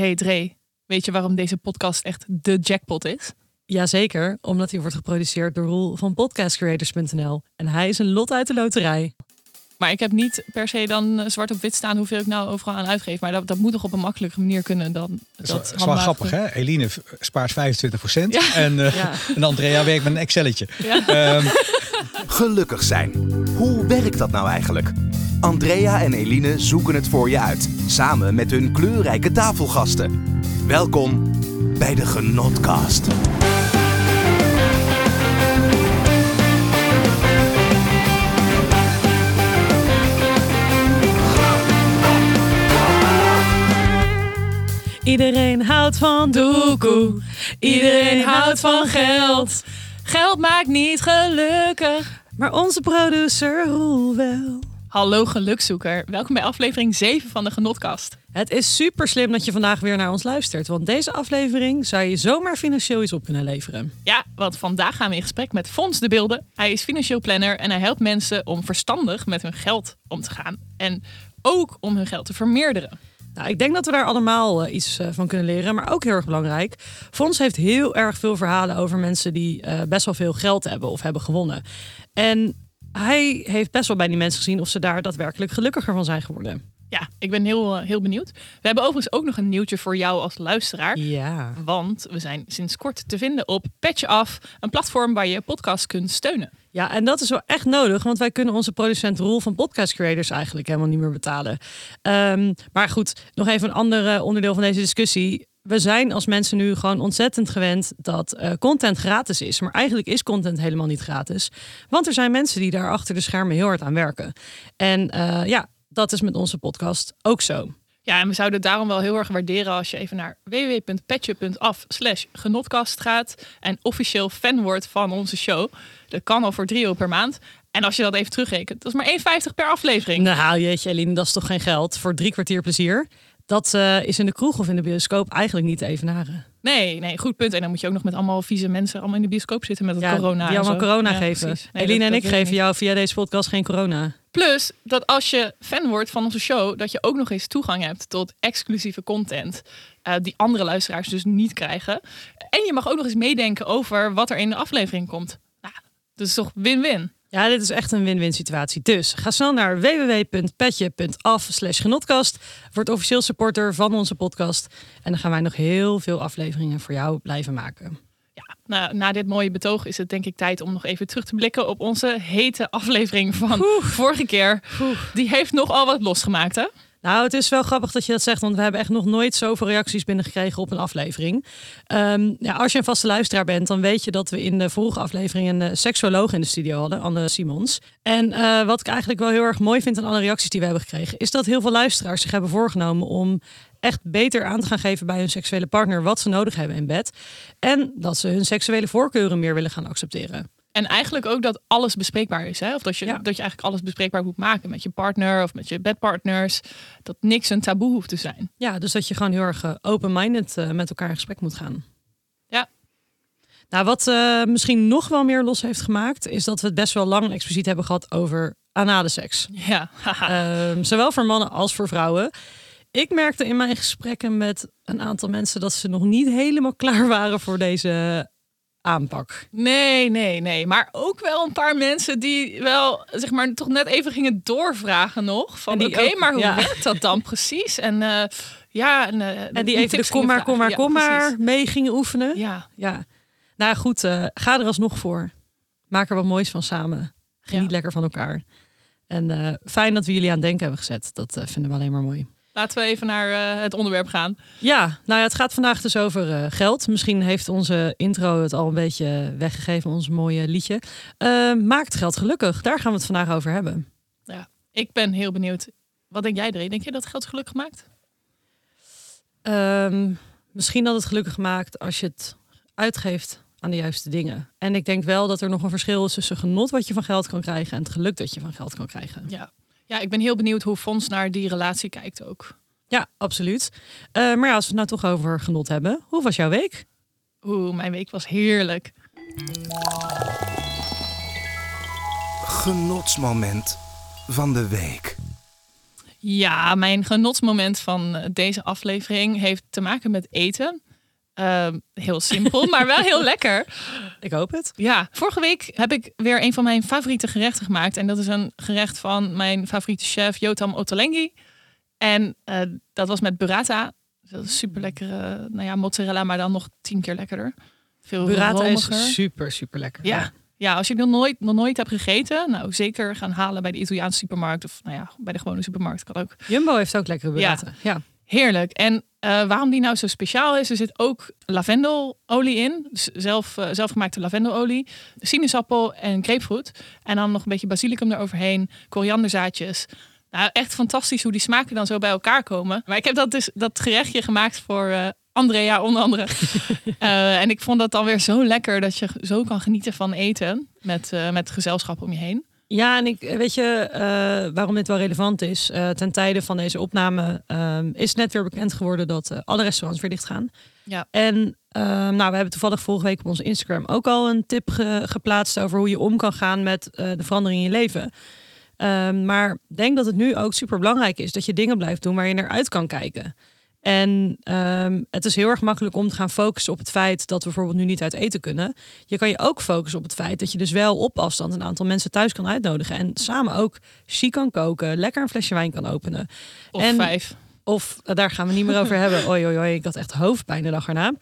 Hey Dre, weet je waarom deze podcast echt de jackpot is? Jazeker, omdat hij wordt geproduceerd door Roel van podcastcreators.nl. En hij is een lot uit de loterij. Maar ik heb niet per se dan eh, zwart op wit staan hoeveel ik nou overal aan uitgeef. Maar dat, dat moet toch op een makkelijke manier kunnen dan Dat dat, is, wel- is wel grappig, hè? Eline spaart 25% Ja. en, eh, Ja. en Andrea werkt met een Excelletje. Ja. Ehm, Gelukkig zijn. Hoe werkt dat nou eigenlijk? Andrea en Eline zoeken het voor je uit, samen met hun kleurrijke tafelgasten. Welkom bij de Genotcast. Iedereen houdt van doekoe. Iedereen houdt van geld. Geld maakt niet gelukkig. Maar onze producer Roel wel. Hallo gelukzoeker, welkom bij aflevering 7 van de Genotkast. Het is super slim dat je vandaag weer naar ons luistert. Want deze aflevering zou je zomaar financieel iets op kunnen leveren. Ja, want vandaag gaan we in gesprek met Fons de Beelden. Hij is financieel planner en hij helpt mensen om verstandig met hun geld om te gaan. En ook om hun geld te vermeerderen. Nou, ik denk dat we daar allemaal eh, iets eh, van kunnen leren. Maar ook heel erg belangrijk. Fons heeft heel erg veel verhalen over mensen die eh, best wel veel geld hebben of hebben gewonnen. En hij heeft best wel bij die mensen gezien of ze daar daadwerkelijk gelukkiger van zijn geworden. Ja, ik ben heel, heel benieuwd. We hebben overigens ook nog een nieuwtje voor jou als luisteraar. Ja. Want we zijn sinds kort te vinden op Patch Af, een platform waar je podcast kunt steunen. Ja, en dat is wel echt nodig, want wij kunnen onze producent Roel van Podcast Creators eigenlijk helemaal niet meer betalen. Ehm, maar goed, nog even een ander eh, onderdeel van deze discussie. We zijn als mensen nu gewoon ontzettend gewend dat eh, content gratis is. Maar eigenlijk is content helemaal niet gratis. Want er zijn mensen die daar achter de schermen heel hard aan werken. En eh, ja, dat is met onze podcast ook zo. Ja, en we zouden het daarom wel heel erg waarderen als je even naar www.patje.af slash genotkast gaat en officieel fan wordt van onze show. Dat kan al voor 3 euro per maand. En als je dat even terugrekent, dat is maar 1,50 per aflevering. Nou, jeetje, Eline, dat is toch geen geld voor drie kwartier plezier? Dat eh, is in de kroeg of in de bioscoop eigenlijk niet te evenaren. Nee, nee, goed punt. En dan moet je ook nog met allemaal vieze mensen allemaal in de bioscoop zitten met het Ja, corona. die allemaal corona Ja, geven. Nee, Eline dat- en dat ik geven jou via deze podcast geen corona. Plus dat als je fan wordt van onze show, dat je ook nog eens toegang hebt tot exclusieve content. eh, die andere luisteraars dus niet krijgen. En je mag ook nog eens meedenken over wat er in de aflevering komt. Nou, dat is toch win-win? Ja, dit is echt een win-win situatie. Dus ga snel naar www.petje.af genotkast. Word officieel supporter van onze podcast. En dan gaan wij nog heel veel afleveringen voor jou blijven maken. Ja, nou, na dit mooie betoog is het denk ik tijd om nog even terug te blikken op onze hete aflevering van vorige keer. Die heeft nogal wat losgemaakt, hè? Nou, het is wel grappig dat je dat zegt, want we hebben echt nog nooit zoveel reacties binnengekregen op een aflevering. Ehm, ja, als je een vaste luisteraar bent, dan weet je dat we in de vorige aflevering een eh, seksuoloog in de studio hadden, Anne Simons. En eh, wat ik eigenlijk wel heel erg mooi vind aan alle reacties die we hebben gekregen, is dat heel veel luisteraars zich hebben voorgenomen om echt beter aan te gaan geven bij hun seksuele partner wat ze nodig hebben in bed. En dat ze hun seksuele voorkeuren meer willen gaan accepteren. En eigenlijk ook dat alles bespreekbaar is. Hè? Of dat je, Ja. dat je eigenlijk alles bespreekbaar moet maken met je partner of met je bedpartners. Dat niks een taboe hoeft te zijn. Ja, dus dat je gewoon heel erg eh, open-minded eh, met elkaar in gesprek moet gaan. Ja. Nou, wat eh, misschien nog wel meer los heeft gemaakt, is dat we het best wel lang en expliciet hebben gehad over anale seks. Ja. Ehm, zowel voor mannen als voor vrouwen. Ik merkte in mijn gesprekken met een aantal mensen dat ze nog niet helemaal klaar waren voor deze aanpak. Nee, nee, nee. Maar ook wel een paar mensen die wel, zeg maar, toch net even gingen doorvragen nog. Van oké, maar hoe ja. werkt dat dan precies? En eh, ja, en, eh, En die even de kom maar, kom maar, kom maar mee gingen oefenen. Ja, Ja. Nou goed, eh, ga er alsnog voor. Maak er wat moois van samen. Geniet Ja. lekker van elkaar. En fijn dat we jullie aan denken hebben gezet. Dat vinden we alleen maar mooi. Laten we even naar eh, het onderwerp gaan. Ja, nou ja, het gaat vandaag dus over eh, geld. Misschien heeft onze intro het al een beetje weggegeven, ons mooie liedje. Eh, maakt geld gelukkig? Daar gaan we het vandaag over hebben. Ik ben heel benieuwd. Wat denk jij, Dre? Denk je dat geld gelukkig maakt? Ehm, misschien dat het gelukkig maakt als je het uitgeeft aan de juiste dingen. En ik denk wel dat er nog een verschil is tussen genot wat je van geld kan krijgen en het geluk dat je van geld kan krijgen. Ja. Ja, ik ben heel benieuwd hoe Fons naar die relatie kijkt ook. Ja, absoluut. Eh, maar ja, als we het nou toch over genot hebben, hoe was jouw week? Oeh, mijn week was heerlijk. Genotsmoment van de week. Ja, mijn genotsmoment van deze aflevering heeft te maken met eten. Ehm, heel simpel, maar wel heel lekker. Ik hoop het. Ja, vorige week heb ik weer een van mijn favoriete gerechten gemaakt. En dat is een gerecht van mijn favoriete chef Jotam Ottolenghi. En eh, dat was met burrata. Dat is super lekkere, nou ja, mozzarella, maar dan nog tien keer lekkerder. Veel Burrata romiger. is super, super lekker. Ja. Ja, als je het nog nooit, nog nooit hebt gegeten, nou zeker gaan halen bij de Italiaanse supermarkt of nou ja, bij de gewone supermarkt kan ook. Jumbo heeft ook lekkere burrata. Ja. Heerlijk. En eh, waarom die nou zo speciaal is, er zit ook lavendelolie in. Dus zelf, eh, zelfgemaakte lavendelolie, sinaasappel en grapefruit. En dan nog een beetje basilicum eroverheen, korianderzaadjes. Nou, echt fantastisch hoe die smaken dan zo bij elkaar komen. Maar ik heb dat, dus, dat gerechtje gemaakt voor eh, Andrea onder andere. En ik vond dat dan weer zo lekker dat je zo kan genieten van eten met, met gezelschap om je heen. Ja, en ik weet je eh, waarom dit wel relevant is. Eh, ten tijde van deze opname ehm, is net weer bekend geworden dat eh, alle restaurants weer dicht gaan. Ja. En ehm, nou, we hebben toevallig vorige week op onze Instagram ook al een tip ge- geplaatst over hoe je om kan gaan met eh, de verandering in je leven. Ehm, maar denk dat het nu ook super belangrijk is dat je dingen blijft doen waar je naar uit kan kijken. En ehm, het is heel erg makkelijk om te gaan focussen op het feit dat we bijvoorbeeld nu niet uit eten kunnen. Je kan je ook focussen op het feit dat je dus wel op afstand een aantal mensen thuis kan uitnodigen. En samen ook chic kan koken, lekker een flesje wijn kan openen. Of En- vijf. Of eh, daar gaan we niet meer over hebben. Oei, oei, oei, ik had echt hoofdpijn de dag erna.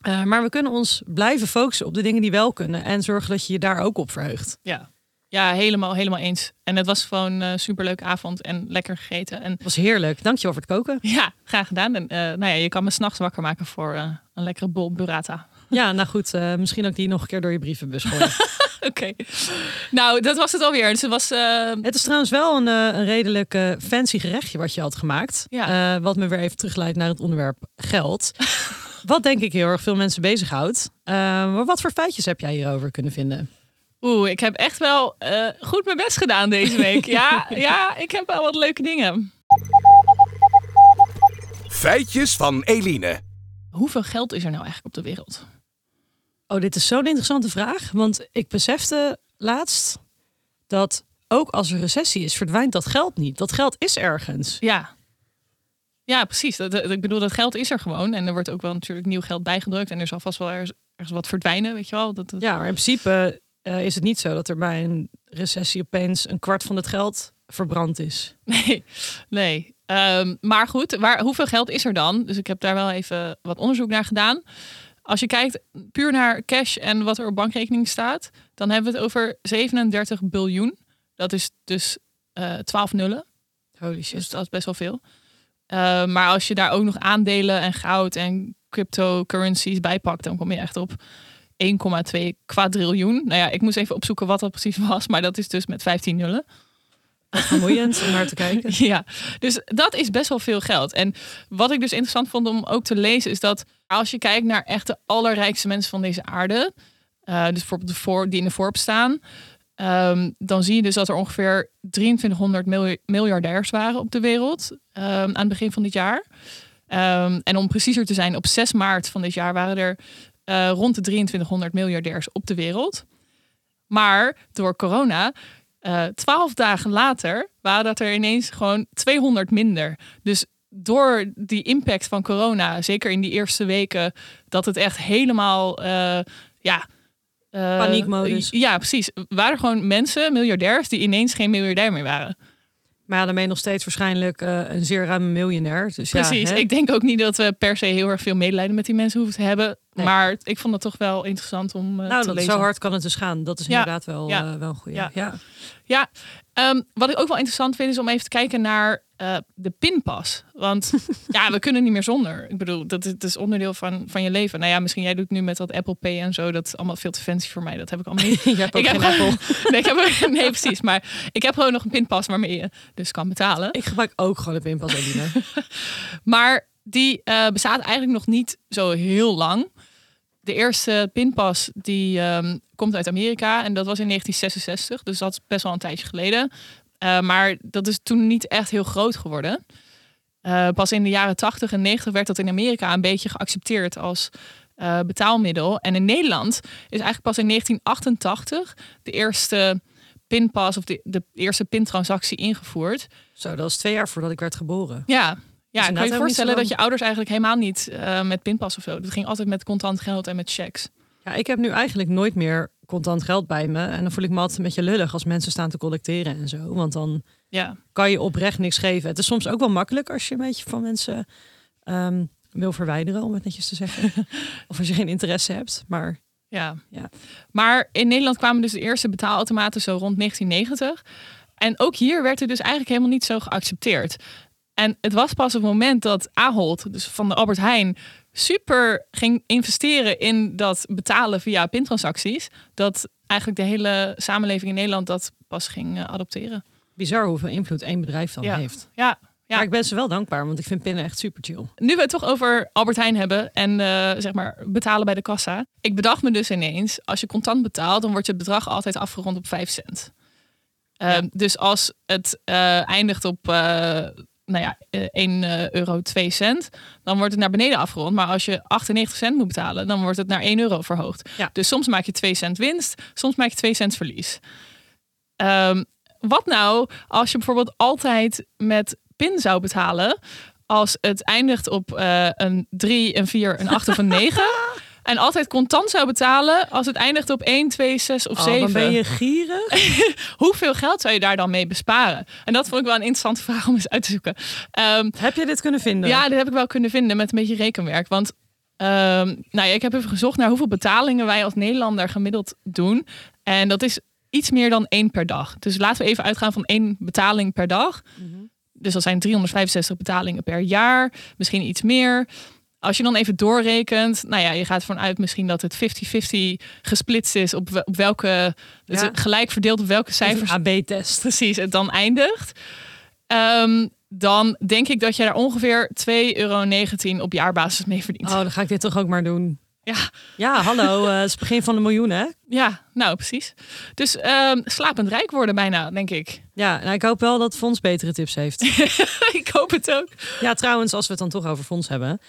Eh, maar we kunnen ons blijven focussen op de dingen die wel kunnen. En zorgen dat je je daar ook op verheugt. Ja. Ja, helemaal, helemaal eens. En het was gewoon een superleuke avond en lekker gegeten. En Het was heerlijk. Dankjewel voor het koken. ja, graag gedaan. En eh, nou ja, je kan me s'nachts wakker maken voor eh, een lekkere bol burrata. Ja, nou goed. eh, misschien ook die nog een keer door je brievenbus gooien. Oké. Nou, dat was het alweer. Dus het was... Het is trouwens wel een, een redelijk fancy gerechtje wat je had gemaakt. Ja. Wat me weer even terugleidt naar het onderwerp geld. wat denk ik heel erg veel mensen bezighoudt. Maar wat voor feitjes heb jij hierover kunnen vinden? Oeh, ik heb echt wel eh, goed mijn best gedaan deze week. ja, ja, ik heb wel wat leuke dingen. Feitjes van Eline. Hoeveel geld is er nou eigenlijk op de wereld? Oh, dit is zo'n interessante vraag. Want ik besefte laatst dat ook als er recessie is, verdwijnt dat geld niet. Dat geld is ergens. Ja. Ja, precies. Dat, dat- ik bedoel, dat geld is er gewoon. En er wordt ook wel natuurlijk nieuw geld bijgedrukt. En er zal vast wel ergens, ergens wat verdwijnen, weet je wel. Dat, dat- Ja, maar in principe eh, is het niet zo dat er bij een recessie opeens een kwart van het geld verbrand is. Nee, nee. Ehm, maar goed, waar, hoeveel geld is er dan? Dus ik heb daar wel even wat onderzoek naar gedaan. Als je kijkt puur naar cash en wat er op bankrekening staat, dan hebben we het over 37 biljoen. Dat is dus eh 12 nullen. Holy shit. Dus dat is best wel veel. Eh, maar als je daar ook nog aandelen en goud en cryptocurrencies bij pakt, dan kom je echt op 1,2 kwadriljoen. Nou ja, ik moest even opzoeken wat dat precies was, maar dat is dus met 15 nullen. Wat vermoeiend om naar te kijken. Ja, dus dat is best wel veel geld. En wat ik dus interessant vond om ook te lezen, is dat als je kijkt naar echt de allerrijkste mensen van deze aarde, eh, dus bijvoorbeeld de voor, die in de Forbes staan, ehm, dan zie je dus dat er ongeveer 2300 mil- miljardairs waren op de wereld ehm, aan het begin van dit jaar. Ehm, en om preciezer te zijn, op 6 maart van dit jaar waren er eh, rond de 2300 miljardairs op de wereld. Maar door corona eh, twaalf dagen later waren dat er ineens gewoon 200 minder. Dus door die impact van corona, zeker in die eerste weken, dat het echt helemaal, eh, ja. Paniekmodus. Ja, precies. Waren er gewoon mensen, miljardairs, die ineens geen miljardair meer waren. Maar ja, daarmee nog steeds waarschijnlijk eh, een zeer ruime miljonair. Dus Precies. Ja, hè? ik denk ook niet dat we per se heel erg veel medelijden met die mensen hoeven te hebben. Nee. Maar ik vond het toch wel interessant om eh, nou, te dat, lezen. zo hard kan het dus gaan. Dat is Ja. inderdaad wel, Ja. eh, wel een goede. Ja. Ja. Ja, ehm, wat ik ook wel interessant vind is om even te kijken naar eh, de pinpas. Want ja, we kunnen niet meer zonder. Ik bedoel, dat is, dat is onderdeel van, van je leven. Nou ja, misschien jij doet nu met dat Apple Pay en zo. Dat is allemaal veel te fancy voor mij. Dat heb ik allemaal niet. Je hebt ook ik geen heb Apple. gewoon- nee, ik heb, nee, precies. Maar ik heb gewoon nog een pinpas waarmee je dus kan betalen. Ik gebruik ook gewoon een pinpas. Maar die eh, bestaat eigenlijk nog niet zo heel lang. De eerste pinpas die ehm, komt uit Amerika en dat was in 1966, dus dat is best wel een tijdje geleden. Eh, maar dat is toen niet echt heel groot geworden. Eh, pas in de jaren 80 en 90 werd dat in Amerika een beetje geaccepteerd als eh, betaalmiddel. En in Nederland is eigenlijk pas in 1988 de eerste pinpas of de, de eerste pintransactie ingevoerd. Zo, dat was twee jaar voordat ik werd geboren. Ja, ja ik inderdaad kan je zo voorstellen dat je ouders eigenlijk helemaal niet eh, met pinpas of zo. Dat ging altijd met contant geld en met checks. Ja, ik heb nu eigenlijk nooit meer contant geld bij me. En dan voel ik me altijd een beetje lullig als mensen staan te collecteren en zo. Want dan Ja, kan je oprecht niks geven. Het is soms ook wel makkelijk als je een beetje van mensen ehm, wil verwijderen, om het netjes te zeggen. of als je geen interesse hebt. Maar ja. Ja. Maar in Nederland kwamen dus de eerste betaalautomaten zo rond 1990. En ook hier werd het dus eigenlijk helemaal niet zo geaccepteerd. En het was pas op het moment dat Ahold, dus van de Albert Heijn, super ging investeren in dat betalen via pintransacties, dat eigenlijk de hele samenleving in Nederland dat pas ging eh, adopteren. bizar hoeveel invloed één bedrijf dan Ja. heeft. Ja, Ja. Maar ik ben ze wel dankbaar, want ik vind pinnen echt super chill. Nu we het toch over Albert Heijn hebben en eh, zeg maar betalen bij de kassa. Ik bedacht me dus ineens, als je contant betaalt, dan wordt je bedrag altijd afgerond op 5 cent. Ehm, Dus als het eh, eindigt op nou ja, eh, 1 eh, euro 2 cent, dan wordt het naar beneden afgerond. Maar als je 98 cent moet betalen, dan wordt het naar 1 euro verhoogd. Ja. Dus soms maak je 2 cent winst, soms maak je 2 cent verlies. Ehm, wat nou als je bijvoorbeeld altijd met PIN zou betalen, als het eindigt op eh, een 3, een 4, een 8 of een 9? En altijd contant zou betalen als het eindigt op 1, 2, 6 of Oh, 7. dan ben je gierig. Hoeveel geld zou je daar dan mee besparen? En dat vond ik wel een interessante vraag om eens uit te zoeken. Ehm, Heb je dit kunnen vinden? ja, dit heb ik wel kunnen vinden met een beetje rekenwerk. Want ehm, nou ja, ik heb even gezocht naar hoeveel betalingen wij als Nederlander gemiddeld doen. En dat is iets meer dan één per dag. Dus laten we even uitgaan van één betaling per dag. Dus dat zijn 365 betalingen per jaar, misschien iets meer. Als je dan even doorrekent, nou ja, je gaat ervan uit misschien dat het 50-50 gesplitst is op, op welke, dus Ja. gelijk verdeeld op welke cijfers AB-test. precies het dan eindigt. Ehm, dan denk ik dat je daar ongeveer 2,19 euro op jaarbasis mee verdient. Oh, dan ga ik dit toch ook maar doen. Ja, Ja, hallo. eh, het is het begin van de miljoen, hè? ja, nou precies. Dus ehm, slapend rijk worden bijna, denk ik. Ja, nou, ik hoop wel dat Fons betere tips heeft. ik hoop het ook. ja, trouwens, als we het dan toch over Fons hebben.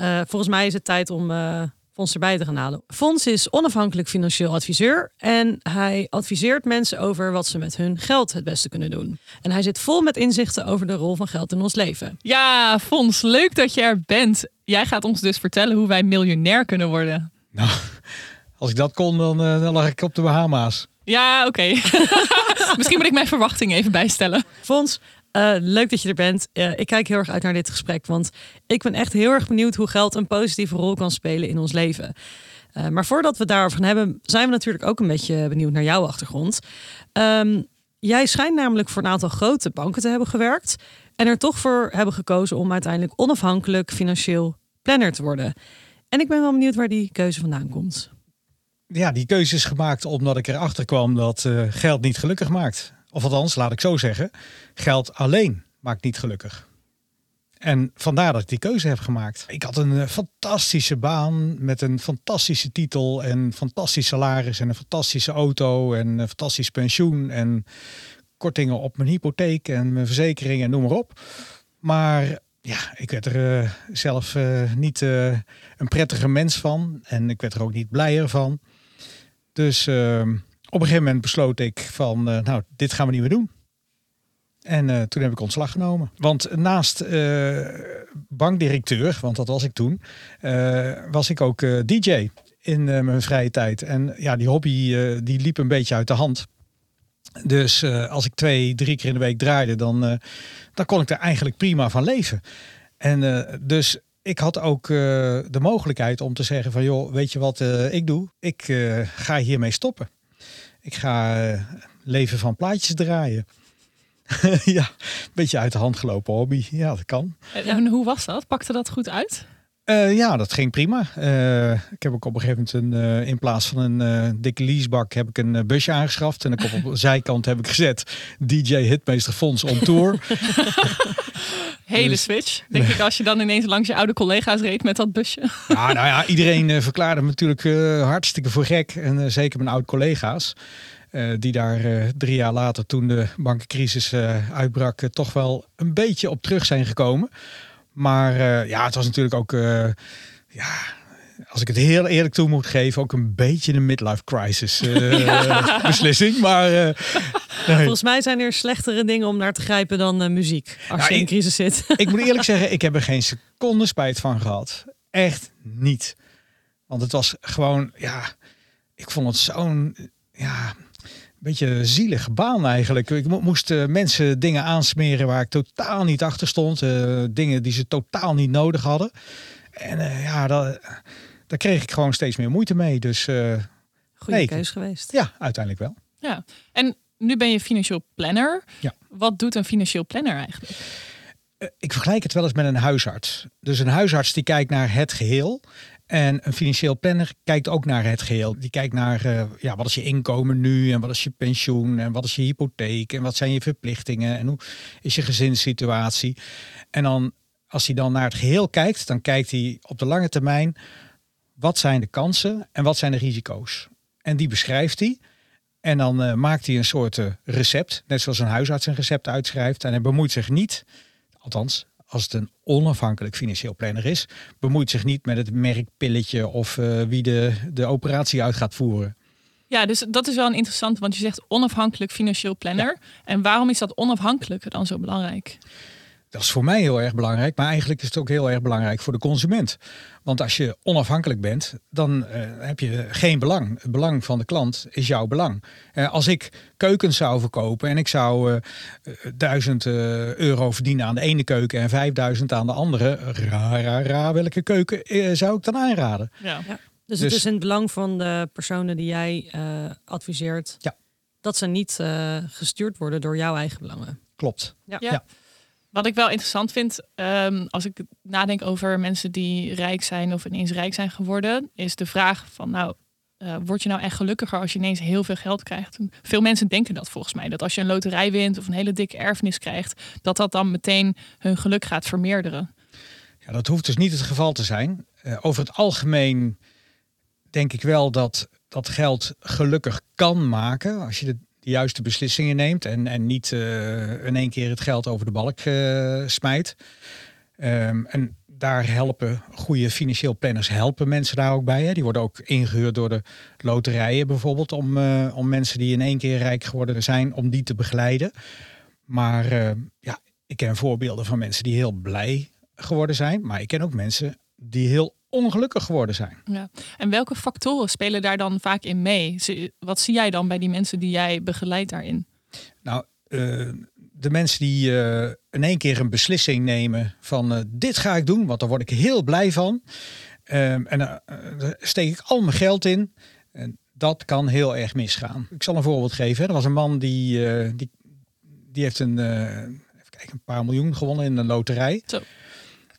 Eh, volgens mij is het tijd om eh Fons erbij te gaan halen. Fons is onafhankelijk financieel adviseur. En hij adviseert mensen over wat ze met hun geld het beste kunnen doen. En hij zit vol met inzichten over de rol van geld in ons leven. Ja, Fons, leuk dat je er bent. Jij gaat ons dus vertellen hoe wij miljonair kunnen worden. Nou, als ik dat kon, dan, eh, dan lag ik op de Bahama's. Ja, oké. Misschien moet ik mijn verwachtingen even bijstellen. Fons, eh, leuk dat je er bent. Eh, ik kijk heel erg uit naar dit gesprek, want ik ben echt heel erg benieuwd hoe geld een positieve rol kan spelen in ons leven. Eh, maar voordat we daarover gaan hebben, zijn we natuurlijk ook een beetje benieuwd naar jouw achtergrond. Ehm, jij schijnt namelijk voor een aantal grote banken te hebben gewerkt en er toch voor hebben gekozen om uiteindelijk onafhankelijk financieel planner te worden. En ik ben wel benieuwd waar die keuze vandaan komt. Ja, die keuze is gemaakt omdat ik erachter kwam dat geld niet gelukkig maakt. Of althans, laat ik zo zeggen, geld alleen maakt niet gelukkig. En vandaar dat ik die keuze heb gemaakt. Ik had een eh, fantastische baan met een fantastische titel en fantastisch salaris en een fantastische auto en een fantastisch pensioen en kortingen op mijn hypotheek en mijn verzekering en noem maar op. Maar ja, ik werd er eh, zelf eh, niet een prettige mens van en ik werd er ook niet blijer van. Dus eh, op een gegeven moment besloot ik van, eh, nou, dit gaan we niet meer doen. En eh, toen heb ik ontslag genomen. Want naast eh, bankdirecteur, want dat was ik toen, was ik ook DJ in mijn vrije tijd. En ja, die hobby die liep een beetje uit de hand. Dus als ik twee, drie keer in de week draaide, dan, dan kon ik er eigenlijk prima van leven. En dus ik had ook de mogelijkheid om te zeggen van joh, weet je wat ik doe? Ik ga hiermee stoppen. Ik ga eh, leven van plaatjes draaien. ja, een beetje uit de hand gelopen hobby. Ja, dat kan. En hoe was dat? Pakte dat goed uit? Eh, ja, dat ging prima. Eh, ik heb ook op een gegeven moment een, in plaats van een dikke leasebak heb ik een busje aangeschaft. En ik op, op de zijkant heb ik gezet DJ Hitmeester Fonds on tour. Hele Dus- switch. Denk ik als je dan ineens langs je oude collega's reed met dat busje. Ja, nou ja, iedereen eh, verklaarde me natuurlijk eh, hartstikke voor gek. En eh, zeker mijn oud-collega's. die daar drie jaar later, toen de bankencrisis uitbrak, toch wel een beetje op terug zijn gekomen. Maar ja, het was natuurlijk ook. ja, als ik het heel eerlijk toe moet geven, ook een beetje een midlife crisis beslissing. Maar. Volgens mij zijn er slechtere dingen om naar te grijpen dan eh, muziek. Als Nou, je in ik- crisis zit. ik moet eerlijk zeggen, ik heb er geen seconde spijt van gehad. Echt niet. Want het was gewoon, ja, ik vond het zo'n, ja, een beetje zielige baan eigenlijk. Ik mo- moest eh, mensen dingen aansmeren waar ik totaal niet achter stond. eh, dingen die ze totaal niet nodig hadden. En eh, ja, dat, daar kreeg ik gewoon steeds meer moeite mee. Dus eh, Goede Nee, keus geweest. ja, uiteindelijk wel. Ja. En nu ben je financieel planner. Ja. Wat doet een financieel planner eigenlijk? Eh, ik vergelijk het wel eens met een huisarts. Dus een huisarts die kijkt naar het geheel. En een financieel planner kijkt ook naar het geheel. Die kijkt naar eh, ja, wat is je inkomen nu en wat is je pensioen en wat is je hypotheek en wat zijn je verplichtingen en hoe is je gezinssituatie. En dan als hij dan naar het geheel kijkt, dan kijkt hij op de lange termijn wat zijn de kansen en wat zijn de risico's. En die beschrijft hij. En dan eh, maakt hij een soort eh, recept, net zoals een huisarts een recept uitschrijft. En hij bemoeit zich niet althans als het een onafhankelijk financieel planner is, bemoeit zich niet met het merkpilletje of eh, wie de, de operatie uit gaat voeren. Ja, dus dat is wel een interessant, want je zegt onafhankelijk financieel planner. En waarom is dat onafhankelijke dan zo belangrijk? Dat is voor mij heel erg belangrijk, maar eigenlijk is het ook heel erg belangrijk voor de consument. Want als je onafhankelijk bent, dan eh, heb je geen belang. Het belang van de klant is jouw belang. Eh, als ik keukens zou verkopen en ik zou eh, eh, 1000 eh, euro verdienen aan de ene keuken en 5000 aan de andere, ra, ra, ra, welke keuken zou ik dan aanraden? Ja. Dus, het Dus- is in het belang van de personen die jij eh, adviseert. Ja. Dat ze niet eh, gestuurd worden door jouw eigen belangen. Klopt. Ja. Ja. Wat ik wel interessant vind, ehm, als ik nadenk over mensen die rijk zijn of ineens rijk zijn geworden, is de vraag van nou, eh, word je nou echt gelukkiger als je ineens heel veel geld krijgt? Veel mensen denken dat volgens mij, dat als je een loterij wint of een hele dikke erfenis krijgt, dat dat dan meteen hun geluk gaat vermeerderen. Ja, dat hoeft dus niet het geval te zijn. Eh, over het algemeen denk ik wel dat dat geld gelukkig kan maken als je de, de juiste beslissingen neemt en, en niet eh, in één keer het geld over de balk eh, smijt. Ehm, en daar helpen goede financieel planners helpen mensen daar ook bij. Hè. Die worden ook ingehuurd door de loterijen bijvoorbeeld om, eh, om mensen die in één keer rijk geworden zijn, om die te begeleiden. Maar eh, ja, ik ken voorbeelden van mensen die heel blij geworden zijn. Maar ik ken ook mensen die heel ongelukkig geworden zijn. Ja. En welke factoren spelen daar dan vaak in mee? Wat zie jij dan bij die mensen die jij begeleidt daarin? Nou, eh, de mensen die eh, in één keer een beslissing nemen van eh, dit ga ik doen, want daar word ik heel blij van. Ehm, en daar steek ik al mijn geld in. En dat kan heel erg misgaan. Ik zal een voorbeeld geven. hè. Er was een man die, die, die heeft een, even kijken, een paar miljoen gewonnen in een loterij. Zo.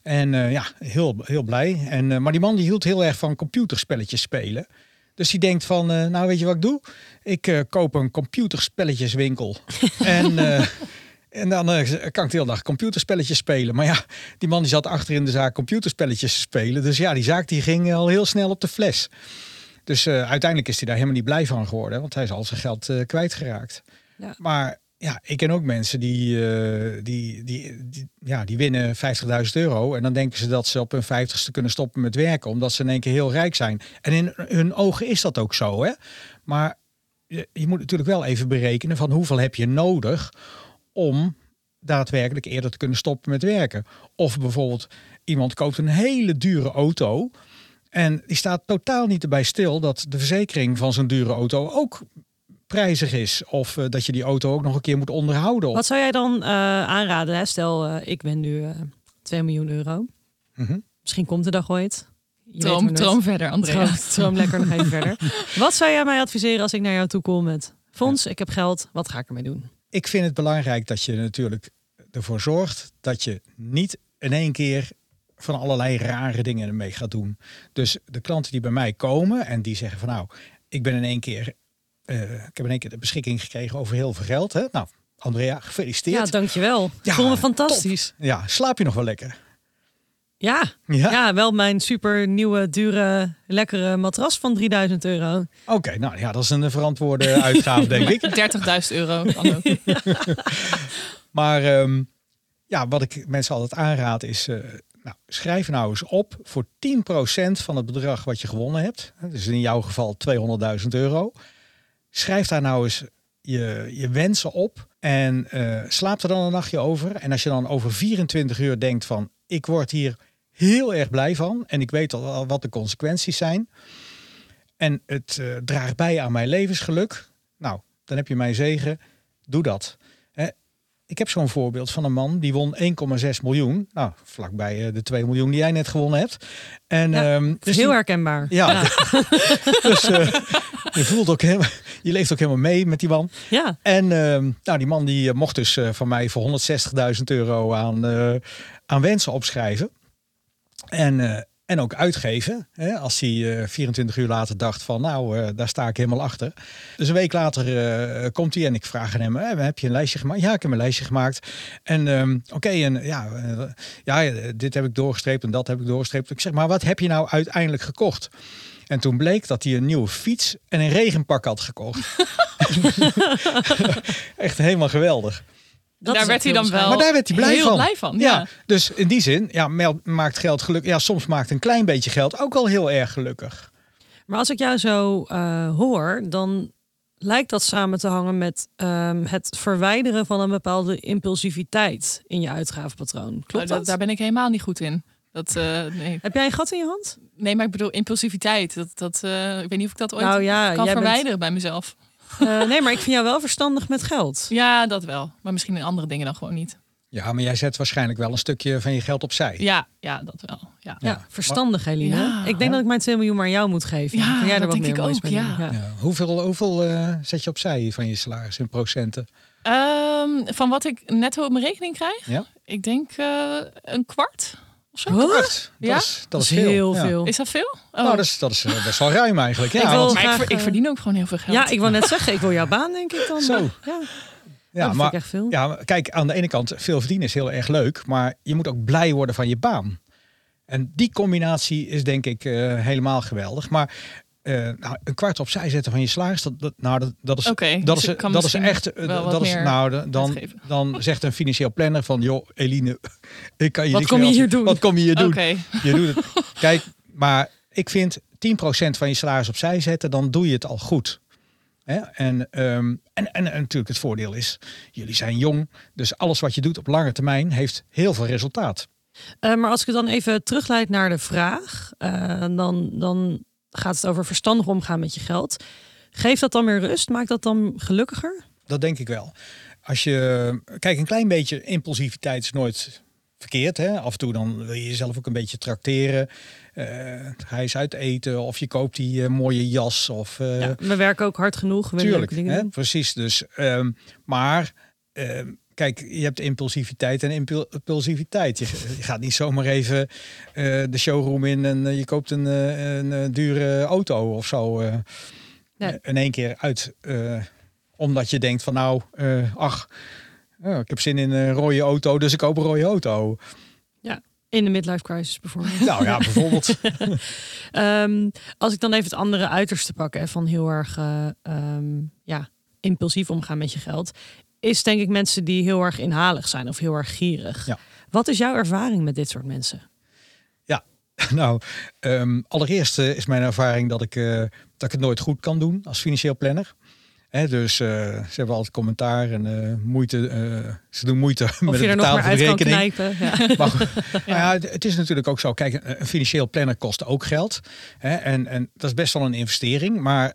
En eh, ja, heel, heel blij. En, eh, maar die man die hield heel erg van computerspelletjes spelen. Dus die denkt van, eh, nou weet je wat ik doe? Ik koop een computerspelletjeswinkel. en, en dan kan ik de hele dag computerspelletjes spelen. Maar ja, die man die zat achter in de zaak computerspelletjes te spelen. Dus ja, die zaak die ging al heel snel op de fles. Dus uiteindelijk is hij daar helemaal niet blij van geworden. Want hij is al zijn geld kwijtgeraakt. Ja. Maar ja, ik ken ook mensen die, eh, die, die, ja, die winnen 50.000 euro. En dan denken ze dat ze op hun 50ste kunnen stoppen met werken. Omdat ze in één keer heel rijk zijn. En in hun ogen is dat ook zo. Hè? Maar je, je moet natuurlijk wel even berekenen van hoeveel heb je nodig om daadwerkelijk eerder te kunnen stoppen met werken. Of bijvoorbeeld iemand koopt een hele dure auto. En die staat totaal niet erbij stil dat de verzekering van zo'n dure auto ook prijzig is. Of eh, dat je die auto ook nog een keer moet onderhouden. Wat zou jij dan eh, aanraden? Hè? Stel, eh, ik win nu eh 2 miljoen euro. Mhm. Misschien komt de dag ooit. Je Droom, verder, Andrea. Droom, droom lekker nog even verder. Wat zou jij mij adviseren als ik naar jou toe kom met... Fons, ik heb geld, wat ga ik ermee doen? Ik vind het belangrijk dat je natuurlijk ervoor zorgt dat je niet in één keer van allerlei rare dingen ermee gaat doen. Dus de klanten die bij mij komen en die zeggen van nou, ik ben in één keer, eh, ik heb in één keer de beschikking gekregen over heel veel geld. Hè? Nou, Andrea, Ja, gefeliciteerd. dankjewel. Ik Ja, voel me fantastisch. Ja, slaap je nog wel lekker? Ja. Ja. ja, wel mijn super nieuwe, dure, lekkere matras van 3000 euro. Oké, nou ja, dat is een verantwoorde uitgave, denk ik. 30.000 euro. Maar ehm, ja, wat ik mensen altijd aanraad is, eh, nou, schrijf nou eens op voor 10% van het bedrag wat je gewonnen hebt. Dus in jouw geval 200.000 euro. Schrijf daar nou eens je, je wensen op en uh, slaap er dan een nachtje over. En als je dan over 24 uur denkt van ik word hier heel erg blij van en ik weet al wat de consequenties zijn. En het uh, draagt bij aan mijn levensgeluk. Nou, dan heb je mijn zegen. Doe dat. Ik heb zo'n voorbeeld van een man die won 1,6 miljoen. Nou, vlakbij uh, de 2 miljoen die jij net gewonnen hebt. En, ja, um, dus heel die... herkenbaar. Ja. ja. dus uh, je voelt ook helemaal, je leeft ook helemaal mee met die man. Ja. En uh, nou, die man die mocht dus van mij voor 160.000 euro aan, aan wensen opschrijven. En en ook uitgeven. Hè, als hij uh, 24 uur later dacht van nou, uh, daar sta ik helemaal achter. Dus een week later uh, komt hij en ik vraag aan hem, heb je een lijstje gemaakt? Ja, ik heb een lijstje gemaakt. En um, oké, okay, en ja, ja, dit heb ik doorgestreept en dat heb ik doorgestreept. Ik zeg, maar wat heb je nou uiteindelijk gekocht? En toen bleek dat hij een nieuwe fiets en een regenpak had gekocht. Echt helemaal geweldig daar werd hij dan wel maar daar werd hij blij heel van. blij van. Ja. dus in die zin, ja, maakt geld gelukkig. Ja, soms maakt een klein beetje geld ook al heel erg gelukkig. Maar als ik jou zo uh, hoor, dan lijkt dat samen te hangen met um, het verwijderen van een bepaalde impulsiviteit in je uitgavenpatroon. Klopt dat, dat? Daar ben ik helemaal niet goed in. Dat, uh, nee. Heb jij een gat in je hand? Nee, maar ik bedoel impulsiviteit. Dat, dat, uh, ik weet niet of ik dat ooit nou, ja, kan verwijderen bent... bij mezelf. Uh, nee, maar ik vind jou wel verstandig met geld. Ja, dat wel. Maar misschien in andere dingen dan gewoon niet. Ja, maar jij zet waarschijnlijk wel een stukje van je geld opzij. Ja, ja dat wel. Ja, ja verstandig, Eline. Ja. Ik denk dat ik mijn 2 miljoen maar aan jou moet geven. Ja, jij dat er wat denk meer ik ook. Ja. Ja. Hoeveel, hoeveel uh, zet je opzij van je salaris in procenten? Um, van wat ik netto op mijn rekening krijg? Ja. Ik denk uh, een kwart. Een kwart? Dat, ja? is, dat, is heel veel. Is dat veel? Oh. Nou, dat is, dat is best wel ruim eigenlijk. Ja, ik, wil ik, ik, verdien ook gewoon heel veel geld. Ja, ik wil net zeggen, ik wil jouw baan denk ik dan. Zo. Ja. Ja, dat maar, echt veel. ja, kijk, aan de ene kant, veel verdienen is heel erg leuk, maar je moet ook blij worden van je baan. En die combinatie is denk ik uh, helemaal geweldig. Maar uh, nou, een kwart opzij zetten van je salaris, dat, dat, nou, dat, dat is, okay, dat dus is, dat is echt, dat is, nou, dan, dan zegt een financieel planner van, joh, Eline, ik kan je wat niks kom je hier doen? Wat kom je hier doen? Okay. Je doet het. Kijk, maar ik vind 10% van je salaris opzij zetten, dan doe je het al goed. Hè? En, um, en, en, en natuurlijk het voordeel is, jullie zijn jong, dus alles wat je doet op lange termijn heeft heel veel resultaat. Uh, maar als ik het dan even terugleid naar de vraag, uh, dan, dan gaat het over verstandig omgaan met je geld. Geeft dat dan meer rust? Maakt dat dan gelukkiger? Dat denk ik wel. Als je, kijk, een klein beetje impulsiviteit is nooit verkeerd. Hè? Af en toe dan wil je jezelf ook een beetje trakteren. Uh, ga eens uit eten of je koopt die uh, mooie jas. Of, uh, ja, we werken ook hard genoeg. We tuurlijk, hè? precies. Dus, um, maar um, kijk, je hebt impulsiviteit en impulsiviteit. Je, je gaat niet zomaar even uh, de showroom in en uh, je koopt een, uh, een dure auto of zo. Nee. In één keer uit. omdat je denkt van nou, ach, ik heb zin in een rode auto, dus ik koop een rode auto. Ja. In de midlife crisis bijvoorbeeld. Nou ja, bijvoorbeeld. um, als ik dan even het andere uiterste pak hè, van heel erg um, ja, impulsief omgaan met je geld is denk ik mensen die heel erg inhalig zijn of heel erg gierig. Ja. Wat is jouw ervaring met dit soort mensen? Ja, nou, um, allereerst uh, is mijn ervaring dat ik, uh, dat ik het nooit goed kan doen als financieel planner. He, dus uh, ze hebben altijd commentaar en moeite. ze doen moeite of met je het betalen van uit de rekening. Kan knijpen, ja. Maar, ja. ja. het is natuurlijk ook zo. Kijk, een financieel planner kost ook geld. Hè, en, en dat is best wel een investering. Maar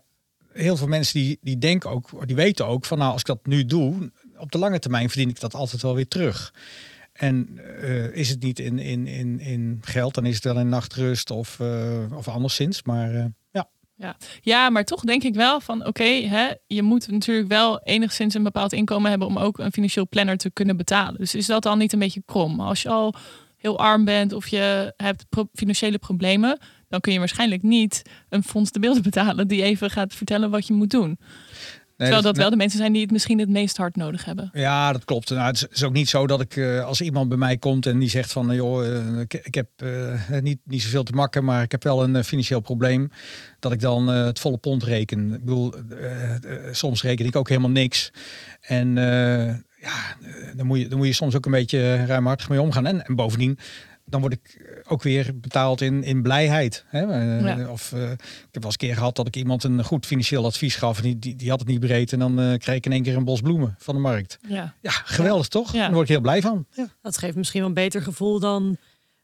heel veel mensen die, die denken ook, die weten ook van nou, als ik dat nu doe, op de lange termijn verdien ik dat altijd wel weer terug. En uh, is het niet in, in, in, in geld, dan is het wel in nachtrust of, uh, of anderszins. Maar uh, ja. Ja. ja, maar toch denk ik wel van oké, je moet natuurlijk wel enigszins een bepaald inkomen hebben om ook een financieel planner te kunnen betalen. Dus is dat dan niet een beetje krom? Als je al heel arm bent of je hebt financiële problemen, dan kun je waarschijnlijk niet een fonds de beelden betalen die even gaat vertellen wat je moet doen. Nee, Terwijl dat wel de mensen zijn die het misschien het meest hard nodig hebben. Ja, dat klopt. Nou, het is ook niet zo dat ik, uh, als iemand bij mij komt en die zegt van, joh, uh, ik, ik, heb uh, niet, niet zoveel te makken, maar ik heb wel een financieel probleem, dat ik dan het volle pond reken. Ik bedoel, soms reken ik ook helemaal niks. En ja, dan moet, je, dan moet je soms ook een beetje ruimhartig mee omgaan. En, en bovendien, dan word ik ook weer betaald in, in blijheid. Hè? Eh, Ja. Of eh, ik heb wel eens een keer gehad dat ik iemand een goed financieel advies gaf. En die, die, die had het niet breed. En dan eh, kreeg ik in één keer een bos bloemen van de markt. Ja. Ja, geweldig toch? Ja. Daar word ik heel blij van. Ja. Dat geeft misschien wel een beter gevoel dan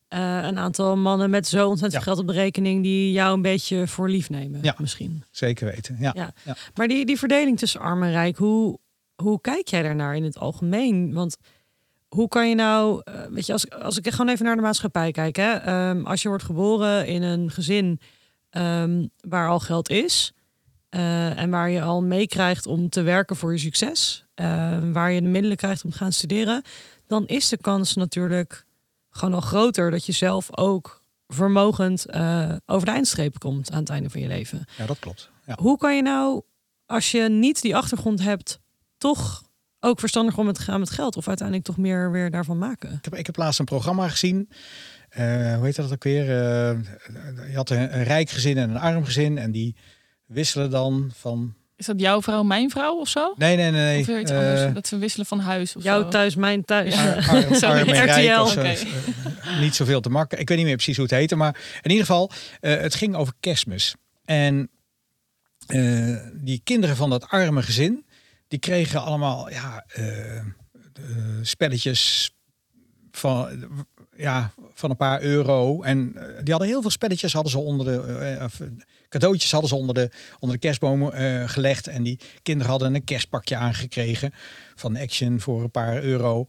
eh, een aantal mannen met zo ontzettend Ja. veel geld op de rekening die jou een beetje voor lief nemen. Ja. Misschien. Zeker weten. Ja. Ja. Ja. Maar die, die verdeling tussen arm en rijk, hoe, hoe kijk jij daarnaar in het algemeen? Want hoe kan je nou, eh, weet je, als, als ik gewoon even naar de maatschappij kijk, hè, ehm, als je wordt geboren in een gezin ehm, waar al geld is eh, en waar je al meekrijgt om te werken voor je succes, eh, waar je de middelen krijgt om te gaan studeren, dan is de kans natuurlijk gewoon al groter dat je zelf ook vermogend eh, over de eindstreep komt aan het einde van je leven. ja, dat klopt. Ja. Hoe kan je nou, als je niet die achtergrond hebt, toch ook verstandig om het te gaan met geld? Of uiteindelijk toch meer weer daarvan maken? Ik heb, ik heb laatst een programma gezien. Eh, hoe heet dat ook weer? Eh, je had een, een rijk gezin en een arm gezin. En die wisselen dan van... Is dat jouw vrouw, mijn vrouw of zo? Nee, nee, nee. nee. Of weer iets Eh, anders? Dat ze wisselen van huis of Jouw zo? thuis, mijn thuis. Ja. Ar- arm, Sorry, arm en rijk RTL. of zo. Oké. Eh, niet zoveel te makkelijk. Ik weet niet meer precies hoe het heette. Maar in ieder geval, eh, het ging over kerstmis. En eh, die kinderen van dat arme gezin, die kregen allemaal ja, eh, eh, spelletjes van, ja, van een paar euro. En eh, die hadden heel veel spelletjes hadden ze onder de cadeautjes hadden ze onder de, onder de kerstboom gelegd. En die kinderen hadden een kerstpakje aangekregen van Action voor een paar euro.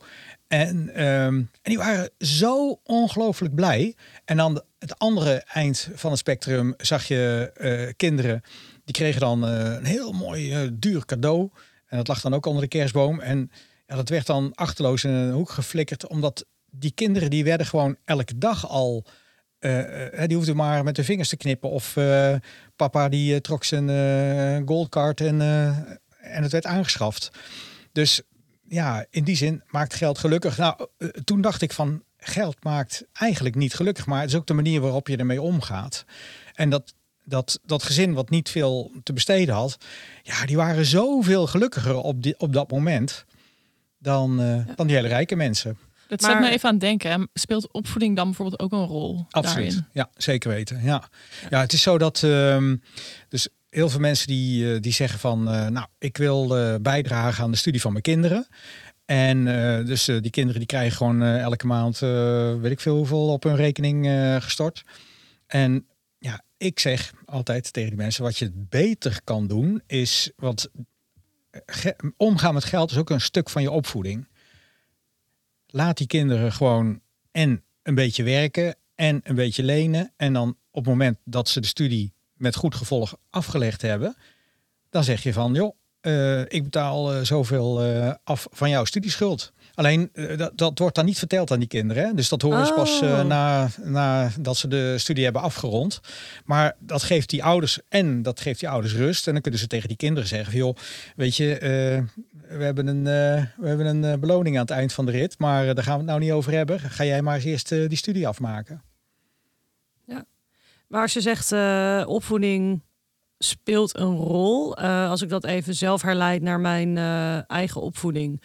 En, ehm, en die waren zo ongelooflijk blij. En aan het andere eind van het spectrum zag je kinderen. Die kregen dan een heel mooi duur cadeau. En dat lag dan ook onder de kerstboom. En ja, dat werd dan achterloos in een hoek geflikkerd. Omdat die kinderen die werden gewoon elke dag al... eh, eh, die hoefden maar met de vingers te knippen. Of eh, papa die trok zijn eh goldcard en, en het werd aangeschaft. Dus ja, in die zin maakt geld gelukkig. Nou, toen dacht ik van geld maakt eigenlijk niet gelukkig, maar het is ook de manier waarop je ermee omgaat. En dat, dat, dat gezin wat niet veel te besteden had, ja, die waren zoveel gelukkiger op, die, op dat moment dan, eh, dan die hele rijke mensen. Dat Maar- zet me even aan het denken. Speelt opvoeding dan bijvoorbeeld ook een rol Absoluut. daarin? Ja, zeker weten. Ja, ja het is zo dat. ehm, dus heel veel mensen die, eh, die zeggen van. eh, nou, ik wil eh, bijdragen aan de studie van mijn kinderen. En eh, dus die kinderen die krijgen gewoon eh, elke maand. eh, weet ik veel hoeveel op hun rekening eh, gestort. En ja, ik zeg altijd tegen die mensen. Wat je beter kan doen is. Want eh, omgaan met geld is ook een stuk van je opvoeding. Laat die kinderen gewoon en een beetje werken en een beetje lenen. En dan op het moment dat ze de studie met goed gevolg afgelegd hebben, dan zeg je van, joh, eh, ik betaal eh, zoveel af van jouw studieschuld. Alleen eh, dat, dat wordt dan niet verteld aan die kinderen. Hè? Dus dat horen ze pas eh, Oh. na, na dat ze de studie hebben afgerond. Maar dat geeft die ouders en dat geeft die ouders rust. En dan kunnen ze tegen die kinderen zeggen: joh, weet je, eh, we hebben een, we hebben een beloning aan het eind van de rit, maar daar gaan we het nou niet over hebben. Ga jij maar eens eerst die studie afmaken. Maar als je zegt opvoeding speelt een rol, als ik dat even zelf herleid naar mijn eigen opvoeding.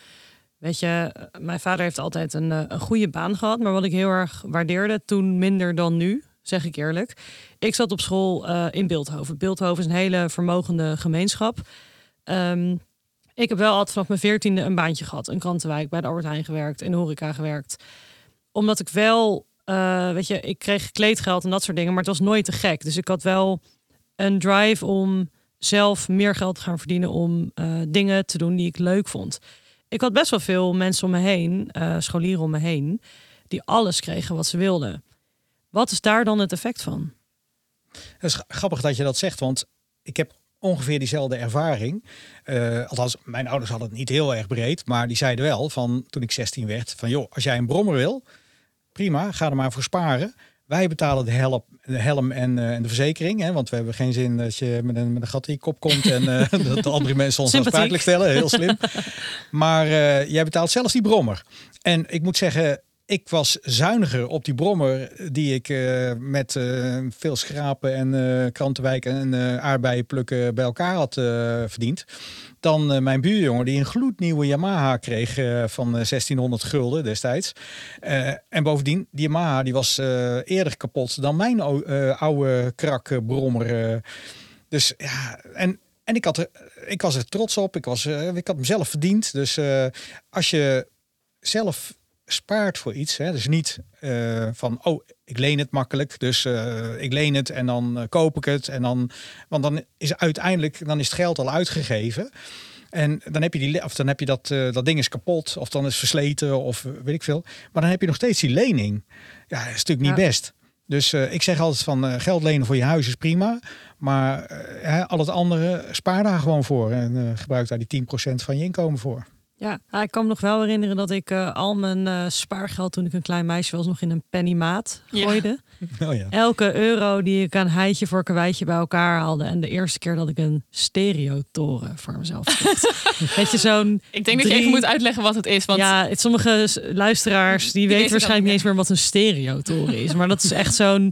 Weet je, eh, mijn vader heeft altijd een, eh, een goede baan gehad, maar wat ik heel erg waardeerde, toen minder dan nu, zeg ik eerlijk. Ik zat op school eh, in Beeldhoven. Beeldhoven is een hele vermogende gemeenschap. Ehm, ik heb wel altijd vanaf mijn veertiende een baantje gehad. Een krantenwijk, bij de Albert Heijn gewerkt, in de horeca gewerkt. Omdat ik wel, weet je, ik kreeg kleedgeld en dat soort dingen, maar het was nooit te gek. Dus ik had wel een drive om zelf meer geld te gaan verdienen om dingen te doen die ik leuk vond. Ik had best wel veel mensen om me heen, eh, scholieren om me heen, die alles kregen wat ze wilden. Wat is daar dan het effect van? Het is grappig dat je dat zegt, want ik heb ongeveer diezelfde ervaring. Eh, althans, mijn ouders hadden het niet heel erg breed, maar die zeiden wel van toen ik 16 werd: van joh, als jij een brommer wil, prima, ga er maar voor sparen. Wij betalen de helm, de helm en, eh, en de verzekering. Hè, want we hebben geen zin dat je met een, met een gat in je kop komt en eh, dat de andere mensen ons aansprakelijk stellen. Heel slim. Maar eh, jij betaalt zelfs die brommer. En ik moet zeggen, ik was zuiniger op die brommer die ik eh, met eh, veel schrapen en uh, krantenwijken en aardbeien plukken bij elkaar had verdiend. Dan mijn buurjongen die een gloednieuwe Yamaha kreeg van 1600 gulden destijds. en bovendien, die Yamaha die was eerder kapot dan mijn oude krak brommer. dus ja, en, en ik, had er, ik was er trots op. Ik, was, ik had hem zelf verdiend. Dus als je zelf spaart voor iets. Hè. Dus niet uh, van, oh, ik leen het makkelijk, dus uh, ik leen het en dan uh, koop ik het. En dan, want dan is uiteindelijk, dan is het geld al uitgegeven. En dan heb je, die, of dan heb je dat, dat ding is kapot, of dan is versleten, of weet ik veel. Maar dan heb je nog steeds die lening. Ja, dat is natuurlijk niet best. Dus ik zeg altijd van geld lenen voor je huis is prima. Maar al het andere spaar daar gewoon voor. En gebruik daar die 10% van je inkomen voor. Ja, ik kan me nog wel herinneren dat ik uh, al mijn uh, spaargeld toen ik een klein meisje was nog in een pennymaat gooide. Ja. Oh ja. Elke euro die ik aan heitje voor kwijtje bij elkaar haalde. En de eerste keer dat ik een stereotoren voor mezelf kocht. Weet je, zo'n Ik denk dat je even moet uitleggen wat het is. Want... Ja, het, sommige luisteraars die, weten waarschijnlijk niet eens meer wat een stereotoren is. Maar dat is echt zo'n...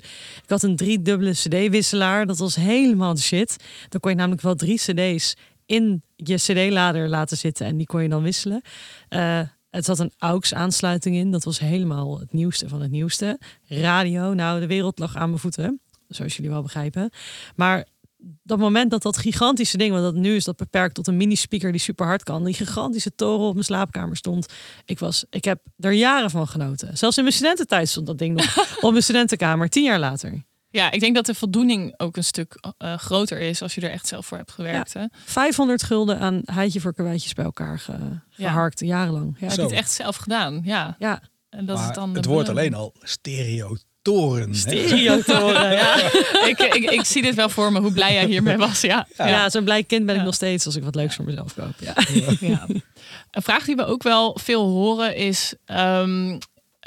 Ik had een driedubbele cd-wisselaar. Dat was helemaal de shit. Dan kon je namelijk wel drie cd's in je cd-lader laten zitten en die kon je dan wisselen. Uh, het zat een AUX-aansluiting in. Dat was helemaal het nieuwste van het nieuwste. Radio, nou, de wereld lag aan mijn voeten. Zoals jullie wel begrijpen. Maar dat moment dat dat gigantische ding, want dat nu is dat beperkt tot een mini-speaker die super hard kan, die gigantische toren op mijn slaapkamer stond. Ik, was, ik heb er jaren van genoten. Zelfs in mijn studententijd stond dat ding nog op mijn studentenkamer, tien jaar later. Ja, ik denk dat de voldoening ook een stuk uh, groter is als je er echt zelf voor hebt gewerkt. Ja, 500 gulden aan heitje voor kwijtjes bij elkaar ge, geharkt, ja. jarenlang. Ja. Heb je het echt zelf gedaan? Ja. ja. En dat maar is dan het woord alleen al stereotoren. Stereotoren, ja. ik, ik, ik, zie dit wel voor me, hoe blij jij hiermee was. Ja, ja. zo'n blij kind ben ik nog steeds als ik wat leuks voor mezelf koop. Ja. ja. Een vraag die we ook wel veel horen is... Um,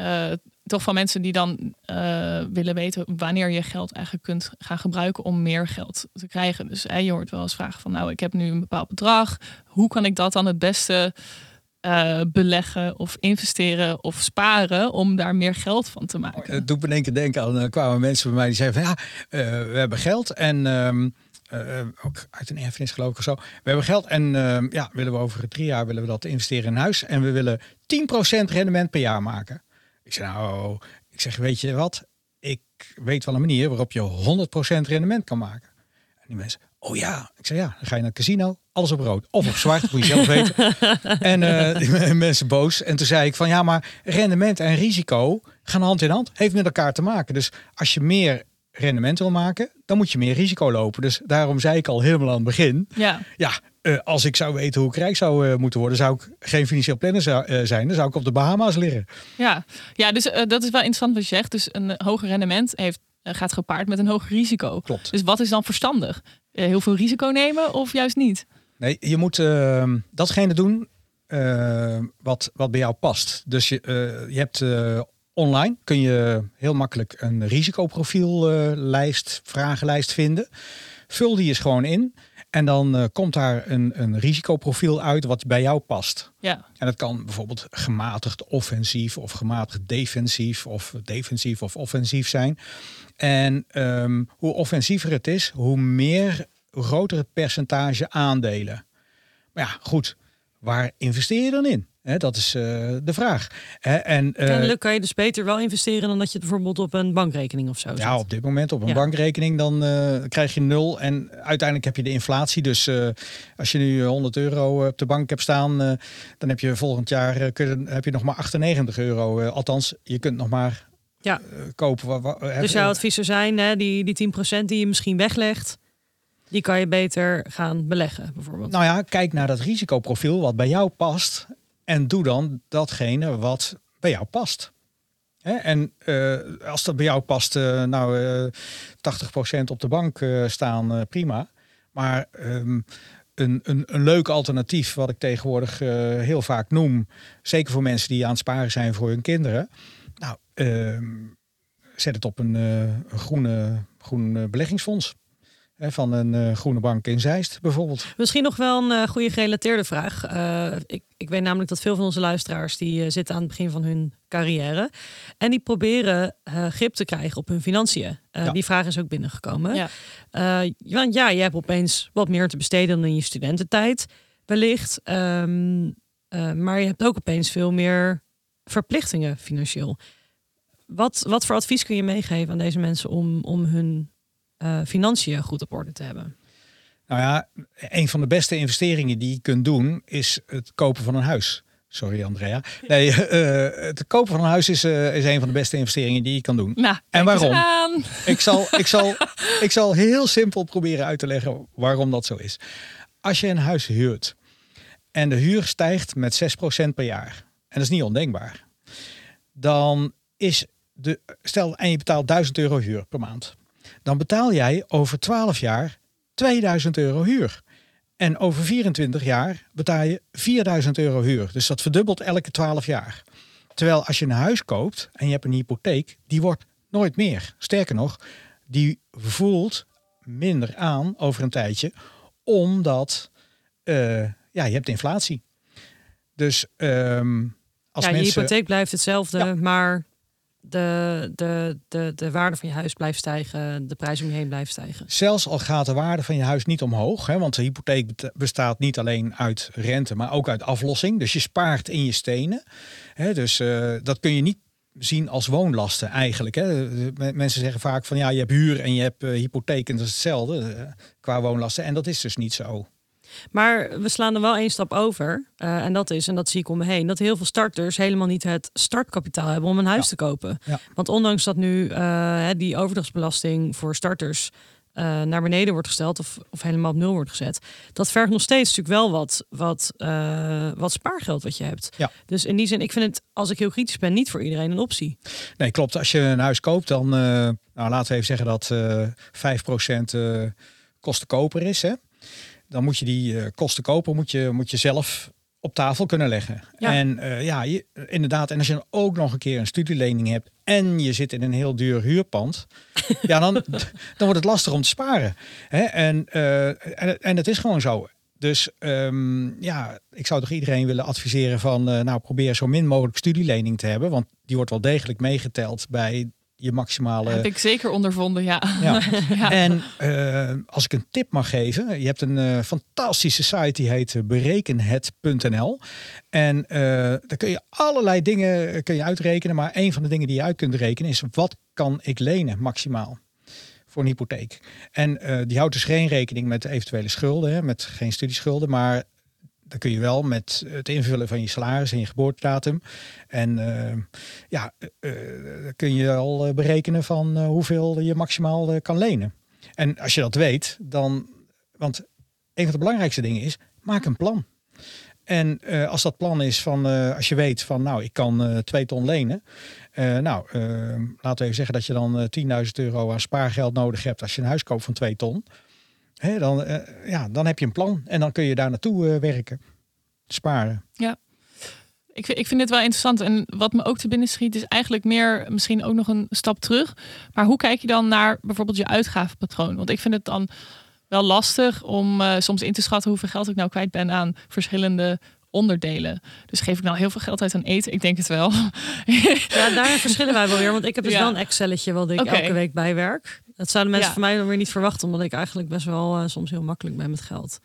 uh, toch van mensen die dan uh, willen weten wanneer je geld eigenlijk kunt gaan gebruiken om meer geld te krijgen. Dus hè, je hoort wel eens vragen van nou, ik heb nu een bepaald bedrag. Hoe kan ik dat dan het beste uh, beleggen of investeren of sparen om daar meer geld van te maken? Het doet me denken denken aan, er kwamen mensen bij mij die zeiden van ja, uh, we hebben geld en... Um, uh, ook uit een erfenis geloof ik of zo. We hebben geld en uh, ja, willen we over drie jaar willen we dat investeren in huis. En we willen 10% rendement per jaar maken. Ik zeg nou, ik zeg, weet je wat? Ik weet wel een manier waarop je 100% rendement kan maken. En die mensen, oh ja. Ik zeg ja, dan ga je naar het casino, alles op rood. Of op zwart, moet je zelf weten. En uh, die mensen boos. En toen zei ik van ja, maar rendement en risico gaan hand in hand. Heeft met elkaar te maken. Dus als je meer rendement wil maken, dan moet je meer risico lopen. Dus daarom zei ik al helemaal aan het begin. Ja, ja uh, als ik zou weten hoe ik rijk zou uh, moeten worden, zou ik geen financieel planner zou, uh, zijn. Dan zou ik op de Bahama's liggen. Ja, ja dus dat is wel interessant wat je zegt. Dus een hoger rendement heeft, gaat gepaard met een hoger risico. Klopt. Dus wat is dan verstandig? heel veel risico nemen of juist niet? Nee, je moet ehm, datgene doen wat, wat bij jou past. Dus je, je hebt online kun je heel makkelijk een risicoprofiellijst, vragenlijst vinden. Vul die eens gewoon in. En dan uh, komt daar een, een risicoprofiel uit wat bij jou past. Ja. En dat kan bijvoorbeeld gematigd offensief of gematigd defensief of defensief of offensief zijn. En um, hoe offensiever het is, hoe meer, groter het percentage aandelen. Maar ja, goed, waar investeer je dan in? Dat is uh, de vraag. en, uh, Kennelijk kan je dus beter wel investeren dan dat je het bijvoorbeeld op een bankrekening of zo. Ja, op dit moment op een bankrekening dan uh, krijg je nul. En uiteindelijk heb je de inflatie. Dus als je nu 100 euro op de bank hebt staan, dan heb je volgend jaar kun heb je nog maar 98 euro. althans, je kunt nog maar ja. kopen. dus jouw advies zou zijn, hè, die, die 10% die je misschien weglegt. Die kan je beter gaan beleggen, bijvoorbeeld. Nou ja, kijk naar dat risicoprofiel wat bij jou past. En doe dan datgene wat bij jou past. En uh, als dat bij jou past, uh, nou, uh, eh, 80% op de bank staan, prima. Maar um, een, een, een leuk alternatief, wat ik tegenwoordig heel vaak noem, zeker voor mensen die aan het sparen zijn voor hun kinderen. Nou, ehm, zet het op een, een groene, groen beleggingsfonds. Van een eh, groene bank in Zeist bijvoorbeeld. Misschien nog wel een uh, goede gerelateerde vraag. Uh, ik, ik weet namelijk dat veel van onze luisteraars die uh, zitten aan het begin van hun carrière en die proberen grip te krijgen op hun financiën. Ja. Die vraag is ook binnengekomen. Ja. want ja, je hebt opeens wat meer te besteden dan in je studententijd, wellicht. Um, maar je hebt ook opeens veel meer verplichtingen financieel. Wat, wat voor advies kun je meegeven aan deze mensen om, om hun uh, financiën goed op orde te hebben? Nou ja, een van de beste investeringen die je kunt doen is het kopen van een huis. Sorry, Andrea. Nee, uh, het kopen van een huis is, uh, is een van de beste investeringen die je kan doen. Nou, en waarom? Ik zal, ik, zal, ik zal heel simpel proberen uit te leggen waarom dat zo is. Als je een huis huurt en de huur stijgt met 6% per jaar, en dat is niet ondenkbaar, dan is de, stel en je betaalt 1000 euro huur per maand dan betaal jij over 12 jaar 2000 euro huur. En over 24 jaar betaal je 4000 euro huur. Dus dat verdubbelt elke 12 jaar. Terwijl als je een huis koopt en je hebt een hypotheek, die wordt nooit meer. Sterker nog, die voelt minder aan over een tijdje, omdat uh, ja, je hebt inflatie. Dus um, als ja, mensen... je hypotheek blijft hetzelfde, ja. maar de, de, de, de waarde van je huis blijft stijgen, de prijs om je heen blijft stijgen. Zelfs al gaat de waarde van je huis niet omhoog, hè, want de hypotheek bestaat niet alleen uit rente, maar ook uit aflossing. Dus je spaart in je stenen. Hè, dus uh, dat kun je niet zien als woonlasten eigenlijk. Hè. Mensen zeggen vaak van ja, je hebt huur en je hebt uh, hypotheek en dat is hetzelfde uh, qua woonlasten. En dat is dus niet zo. Maar we slaan er wel één stap over. Uh, en dat is, en dat zie ik om me heen, dat heel veel starters helemaal niet het startkapitaal hebben om een huis ja. te kopen. Ja. Want ondanks dat nu uh, die overdrachtsbelasting voor starters uh, naar beneden wordt gesteld of, of helemaal op nul wordt gezet, dat vergt nog steeds natuurlijk wel wat, wat, wat spaargeld wat je hebt. Ja. Dus in die zin, ik vind het, als ik heel kritisch ben, niet voor iedereen een optie. Nee, klopt. Als je een huis koopt, dan nou, laten we even zeggen dat 5% kostenkoper is. Hè? Dan moet je die uh, kosten kopen, moet je, moet je zelf op tafel kunnen leggen. Ja. En uh, ja, je, inderdaad. En als je dan ook nog een keer een studielening hebt en je zit in een heel duur huurpand, ja, dan, dan wordt het lastig om te sparen. Hè? En, uh, en, en het is gewoon zo. Dus um, ja, ik zou toch iedereen willen adviseren van, nou probeer zo min mogelijk studielening te hebben, want die wordt wel degelijk meegeteld bij je maximale. Heb ik zeker ondervonden, ja. ja. ja. En uh, als ik een tip mag geven, je hebt een uh, fantastische site die heet berekenhet.nl. En uh, daar kun je allerlei dingen kun je uitrekenen, maar een van de dingen die je uit kunt rekenen is wat kan ik lenen maximaal voor een hypotheek. En die houdt dus geen rekening met eventuele schulden, hè, met geen studieschulden, maar dan kun je wel met het invullen van je salaris en je geboortedatum. En uh, ja, uh, kun je al berekenen van hoeveel je maximaal kan lenen. En als je dat weet, dan. Want een van de belangrijkste dingen is: maak een plan. En als dat plan is van, als je weet van, nou, ik kan twee ton lenen. nou, laten we even zeggen dat je dan 10.000 euro aan spaargeld nodig hebt als je een huis koopt van 2 ton. Hè, dan, uh, ja, dan heb je een plan en dan kun je daar naartoe uh, werken. Sparen. Ja. Ik, ik vind dit wel interessant. En wat me ook te binnen schiet, is eigenlijk meer misschien ook nog een stap terug. Maar hoe kijk je dan naar bijvoorbeeld je uitgavenpatroon? Want ik vind het dan wel lastig om uh, soms in te schatten hoeveel geld ik nou kwijt ben aan verschillende onderdelen. Dus geef ik nou heel veel geld uit aan eten? Ik denk het wel. Ja, daar verschillen wij wel weer. Want ik heb dus ja. wel een Excelletje wat ik okay. elke week bijwerk. Dat zouden mensen ja. van mij dan weer niet verwachten, omdat ik eigenlijk best wel uh, soms heel makkelijk ben met geld.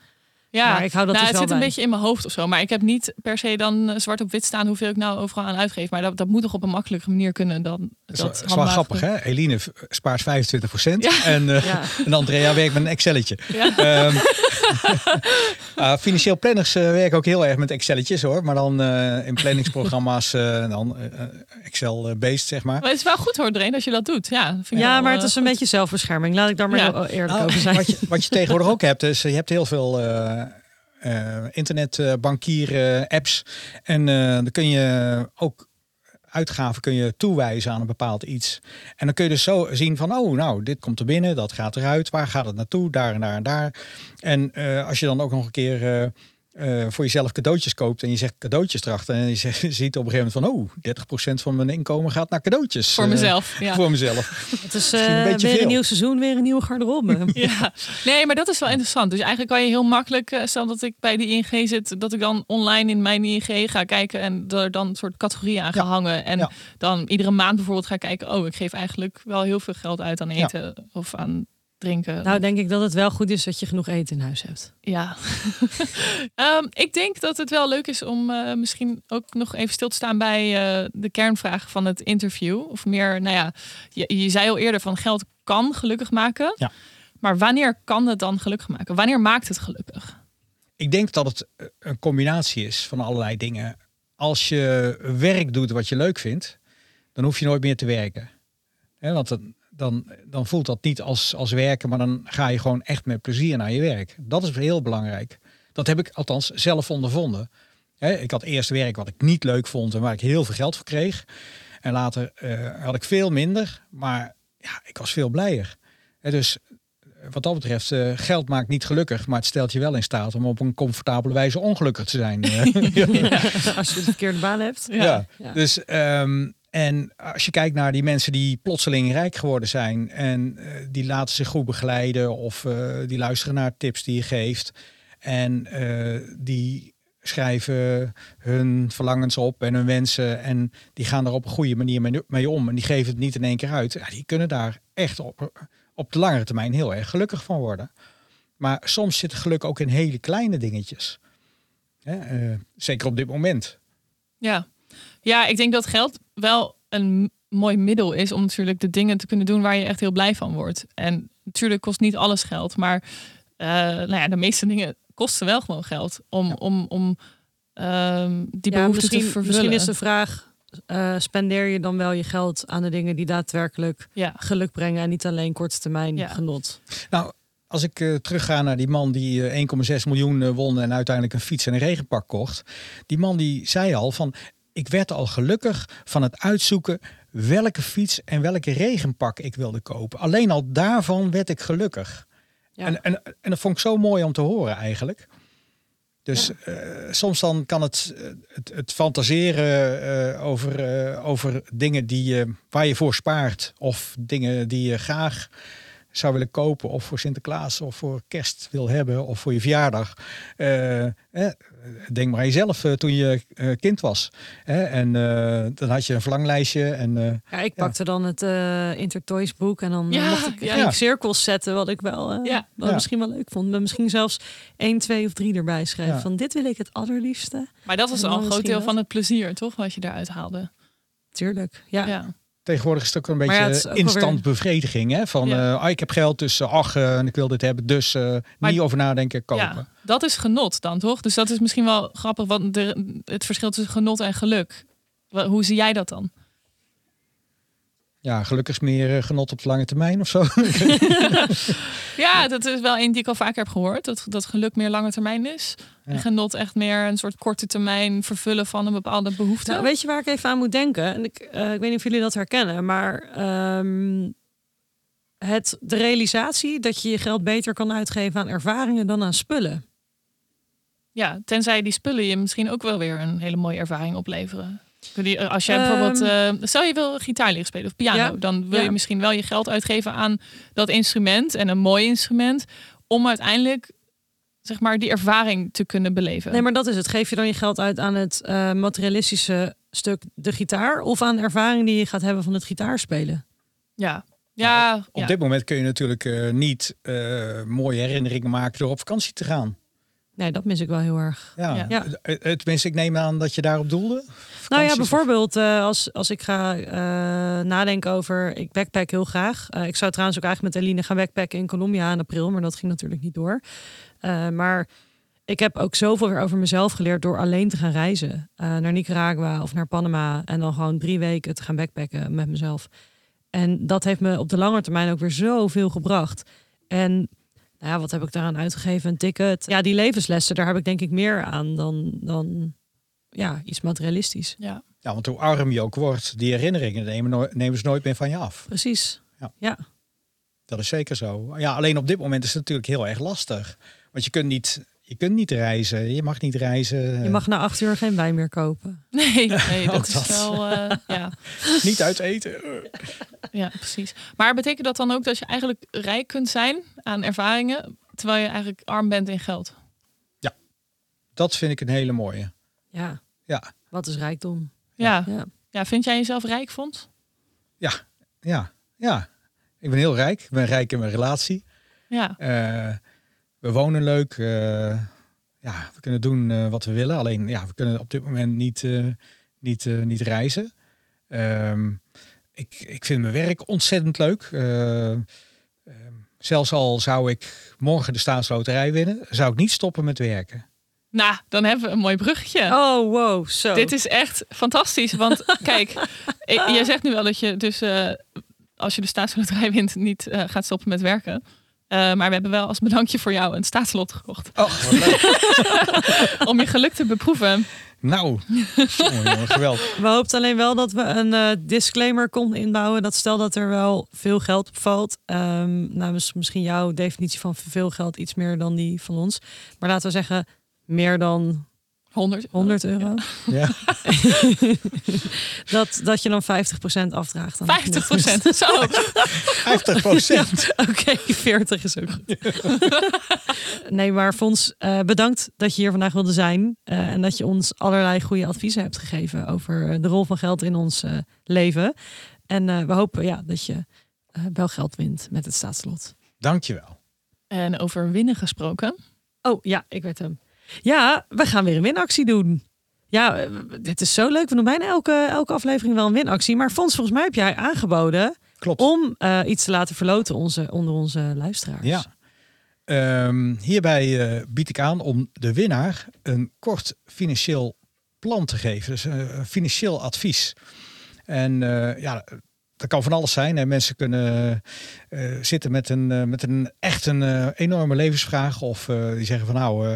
Ja, maar ik hou dat nou, dus het wel zit een beetje in mijn hoofd of zo. Maar ik heb niet per se dan uh, zwart op wit staan hoeveel ik nou overal aan uitgeef. Maar dat, dat moet toch op een makkelijke manier kunnen dan. Dat, dat is wel grappig, hè? Eline spaart 25 procent ja. en, uh, ja. en Andrea werkt met een Excelletje. Ja. Um, uh, financieel planners uh, werken ook heel erg met Excelletjes hoor. Maar dan uh, in planningsprogramma's dan Excel-based, zeg maar. Maar het is wel goed hoor, Drain, als je dat doet. Ja, vind ja maar het is een goed. beetje zelfbescherming. Laat ik daar maar ja. heel eerlijk nou, over zijn. Wat je, wat je tegenwoordig ook hebt, is je hebt heel veel uh, internetbankier apps. En uh, dan kun je ook uitgaven kun je toewijzen aan een bepaald iets. En dan kun je dus zo zien van, oh, nou, dit komt er binnen, dat gaat eruit. Waar gaat het naartoe? Daar en daar en daar. En uh, als je dan ook nog een keer eh, voor jezelf cadeautjes koopt en je zegt cadeautjes erachter en je zegt- ziet op een gegeven moment van, oh, 30% van mijn inkomen gaat naar cadeautjes. Voor Eh, mezelf. Ja. Voor mezelf. Het is Misschien een eh, beetje weer veel. een nieuw seizoen, weer een nieuwe garderobe. Ja, nee, maar dat is wel interessant. Dus eigenlijk kan je heel makkelijk, eh, stel dat ik bij de ING zit, dat ik dan online in mijn ING ga kijken en er dan een soort categorieën aan ga Ja. hangen. En Ja. dan iedere maand bijvoorbeeld ga kijken, oh, ik geef eigenlijk wel heel veel geld uit aan Ja. eten of aan drinken. Nou, denk ik dat het wel goed is dat je genoeg eten in huis hebt. Ja. Ehm, ik denk dat het wel leuk is om eh, misschien ook nog even stil te staan bij eh, de kernvraag van het interview. Of meer, nou ja, je, je zei al eerder van geld kan gelukkig maken. Ja. Maar wanneer kan het dan gelukkig maken? Wanneer maakt het gelukkig? Ik denk dat het eh, een combinatie is van allerlei dingen. Als je werk doet wat je leuk vindt, dan hoef je nooit meer te werken. Hè, want dan, dan, dan voelt dat niet als, als werken, maar dan ga je gewoon echt met plezier naar je werk. Dat is heel belangrijk. Dat heb ik althans zelf ondervonden. Ik had eerst werk wat ik niet leuk vond en waar ik heel veel geld voor kreeg. En later eh, had ik veel minder, maar ja, ik was veel blijer. Dus wat dat betreft, eh, geld maakt niet gelukkig, maar het stelt je wel in staat om op een comfortabele wijze ongelukkig te zijn. eh. Als je de verkeerde baan hebt. ja. Ja. Dus ehm, en als je kijkt naar die mensen die plotseling rijk geworden zijn en eh, die laten zich goed begeleiden of eh, die luisteren naar tips die je geeft en eh, die schrijven hun verlangens op en hun wensen en die gaan er op een goede manier mee, om en die geven het niet in één keer uit. Ja, die kunnen daar echt op, op de langere termijn heel erg gelukkig van worden. Maar soms zit geluk ook in hele kleine dingetjes. Zeker op dit moment. Ja. Ja, ik denk dat geld wel een mooi middel is om natuurlijk de dingen te kunnen doen waar je echt heel blij van wordt. En natuurlijk kost niet alles geld, maar eh, nou ja, de meeste dingen kosten wel gewoon geld om, om, om ehm, die Ja, behoefte misschien, te vervullen. misschien is de vraag, eh, spendeer je dan wel je geld aan de dingen die daadwerkelijk Ja, geluk brengen en niet alleen korte termijn Ja. genot? Nou, als ik eh, terugga naar die man die eh, 1,6 miljoen won en uiteindelijk een fiets en een regenpak kocht. Die man die zei al van, ik werd al gelukkig van het uitzoeken welke fiets en welke regenpak ik wilde kopen. Alleen al daarvan werd ik gelukkig. Ja. En, en, en dat vond ik zo mooi om te horen eigenlijk. Dus eh, soms dan kan het, eh, het, het fantaseren eh, over, over dingen die, je waar je voor spaart. Of dingen die je graag zou willen kopen. Of voor Sinterklaas of voor kerst wil hebben. Of voor je verjaardag. Eh, denk maar aan jezelf eh, toen je eh, kind was. Hè? En eh, dan had je een verlanglijstje. En, eh, Ja, ik Ja. pakte dan het eh Intertoys boek en dan Ja, mocht ik, ja. ging ik cirkels zetten, wat ik wel, eh, Ja. wat Ja. misschien wel leuk vond. Maar misschien zelfs één, twee of drie erbij schrijven. Ja. Van dit wil ik het allerliefste. maar dat was al een groot deel van het plezier, toch? Wat je daaruit haalde. Tuurlijk. Ja. Tegenwoordig is het ook een Maar beetje ja, instant bevrediging. Hè? Van Ja. eh, ah, ik heb geld, dus eh, ach, eh, en ik wil dit hebben. Dus Maar- niet over nadenken, kopen. ja, dat is genot dan, toch? Dus dat is misschien wel grappig, want de, het verschil tussen genot en geluk. Hoe zie jij dat dan? Ja, gelukkig is meer eh, genot op de lange termijn of zo. Ja, dat is wel een die ik al vaker heb gehoord. Dat, dat geluk meer lange termijn is. En genot echt meer een soort korte termijn vervullen van een bepaalde behoefte. Nou, weet je waar ik even aan moet denken? En ik, eh, ik weet niet of jullie dat herkennen, maar ehm, het, de realisatie dat je je geld beter kan uitgeven aan ervaringen dan aan spullen. Ja, tenzij die spullen je misschien ook wel weer een hele mooie ervaring opleveren. Eh, Als jij bijvoorbeeld, eh, stel je wil gitaar leren spelen of piano, Ja. dan wil Ja. je misschien wel je geld uitgeven aan dat instrument en een mooi instrument, om uiteindelijk zeg maar die ervaring te kunnen beleven. Nee, maar dat is het. Geef je dan je geld uit aan het eh, materialistische stuk, de gitaar, of aan de ervaring die je gaat hebben van het gitaarspelen? Ja, ja, Op ja. dit moment kun je natuurlijk eh, niet eh, mooie herinneringen maken door op vakantie te gaan. Nee, dat mis ik wel heel erg. Ja, Ja. Eh, eh, tenminste, ik neem aan dat je daarop doelde. Nou ja, bijvoorbeeld eh, als, als ik ga eh, nadenken over... Ik backpack heel graag. Eh, ik zou trouwens ook eigenlijk met Eline gaan backpacken in Colombia in april. Maar dat ging natuurlijk niet door. Eh, maar ik heb ook zoveel weer over mezelf geleerd... door alleen te gaan reizen. eh, naar Nicaragua of naar Panama. En dan gewoon drie weken te gaan backpacken met mezelf. En dat heeft me op de lange termijn ook weer zoveel gebracht. En ja, wat heb ik daaraan uitgegeven? Een ticket. Ja, die levenslessen, daar heb ik denk ik meer aan dan... dan ja, iets materialistisch. ja. Ja, want hoe arm je ook wordt, die herinneringen nemen, nooit- nemen ze nooit meer van je af. Precies. Ja. ja. Dat is zeker zo. Ja, alleen op dit moment is het natuurlijk heel erg lastig. Want je kunt niet, je kunt niet reizen, je mag niet reizen. Je mag na acht uur geen wijn meer kopen. Nee, nee dat is wel. eh, ja. niet uit eten. ja, precies. Maar betekent dat dan ook dat je eigenlijk rijk kunt zijn aan ervaringen, terwijl je eigenlijk arm bent in geld? Dat vind ik een hele mooie. Ja, Ja, wat is rijkdom? Ja. Ja. ja. vind jij jezelf rijk, Fons? ja, ja, ja. Ik ben heel rijk. Ik ben rijk in mijn relatie. Ja. Eh, we wonen leuk. eh, ja, we kunnen doen eh, wat we willen. Alleen, ja, we kunnen op dit moment niet, eh, niet, niet reizen. Ehm, ik, ik vind mijn werk ontzettend leuk. Eh, ehm, zelfs al zou ik morgen de staatsloterij winnen, zou ik niet stoppen met werken. Nou, dan hebben we een mooi bruggetje. Oh, wow, zo. Dit is echt fantastisch. Want kijk, ik- jij zegt nu wel dat je dus eh, als je de staatsloterij wint niet gaat stoppen met werken. Eh, maar we hebben wel als bedankje voor jou een staatslot gekocht. Oh, wat leuk. Om je geluk te beproeven. nou, jongen, geweldig. We hoopten alleen wel dat we een eh, disclaimer konden inbouwen. Dat stel dat er wel veel geld op valt. Ehm nou, is misschien jouw definitie van veel geld iets meer dan die van ons. Maar laten we zeggen meer dan 100. 100 euro. Ja. Dat, dat je dan 50% afdraagt. de 50 procent. Zo. 50 procent. Oké, 40 is ook goed. nee, maar Fons, eh, bedankt dat je hier vandaag wilde zijn. eh, en dat je ons allerlei goede adviezen hebt gegeven over de rol van geld in ons eh, leven. En eh, we hopen ja, dat je eh, wel geld wint met het staatslot. Dankjewel. En over winnen gesproken. Oh ja, ik weet hem. Ja, we gaan weer een winactie doen. Ja, eh, dit is zo leuk. We doen bijna elke, elke aflevering wel een winactie. Maar Fons, volgens mij heb jij aangeboden Klopt. om eh, iets te laten verloten onze, onder onze luisteraars. Ja. Ehm, hierbij eh, bied ik aan om de winnaar een kort financieel plan te geven. Dus een financieel advies. En ja, dat kan van alles zijn. Hè. Mensen kunnen eh, zitten met een, eh, met een echt een eh, enorme levensvraag. Of eh, die zeggen van nou, eh,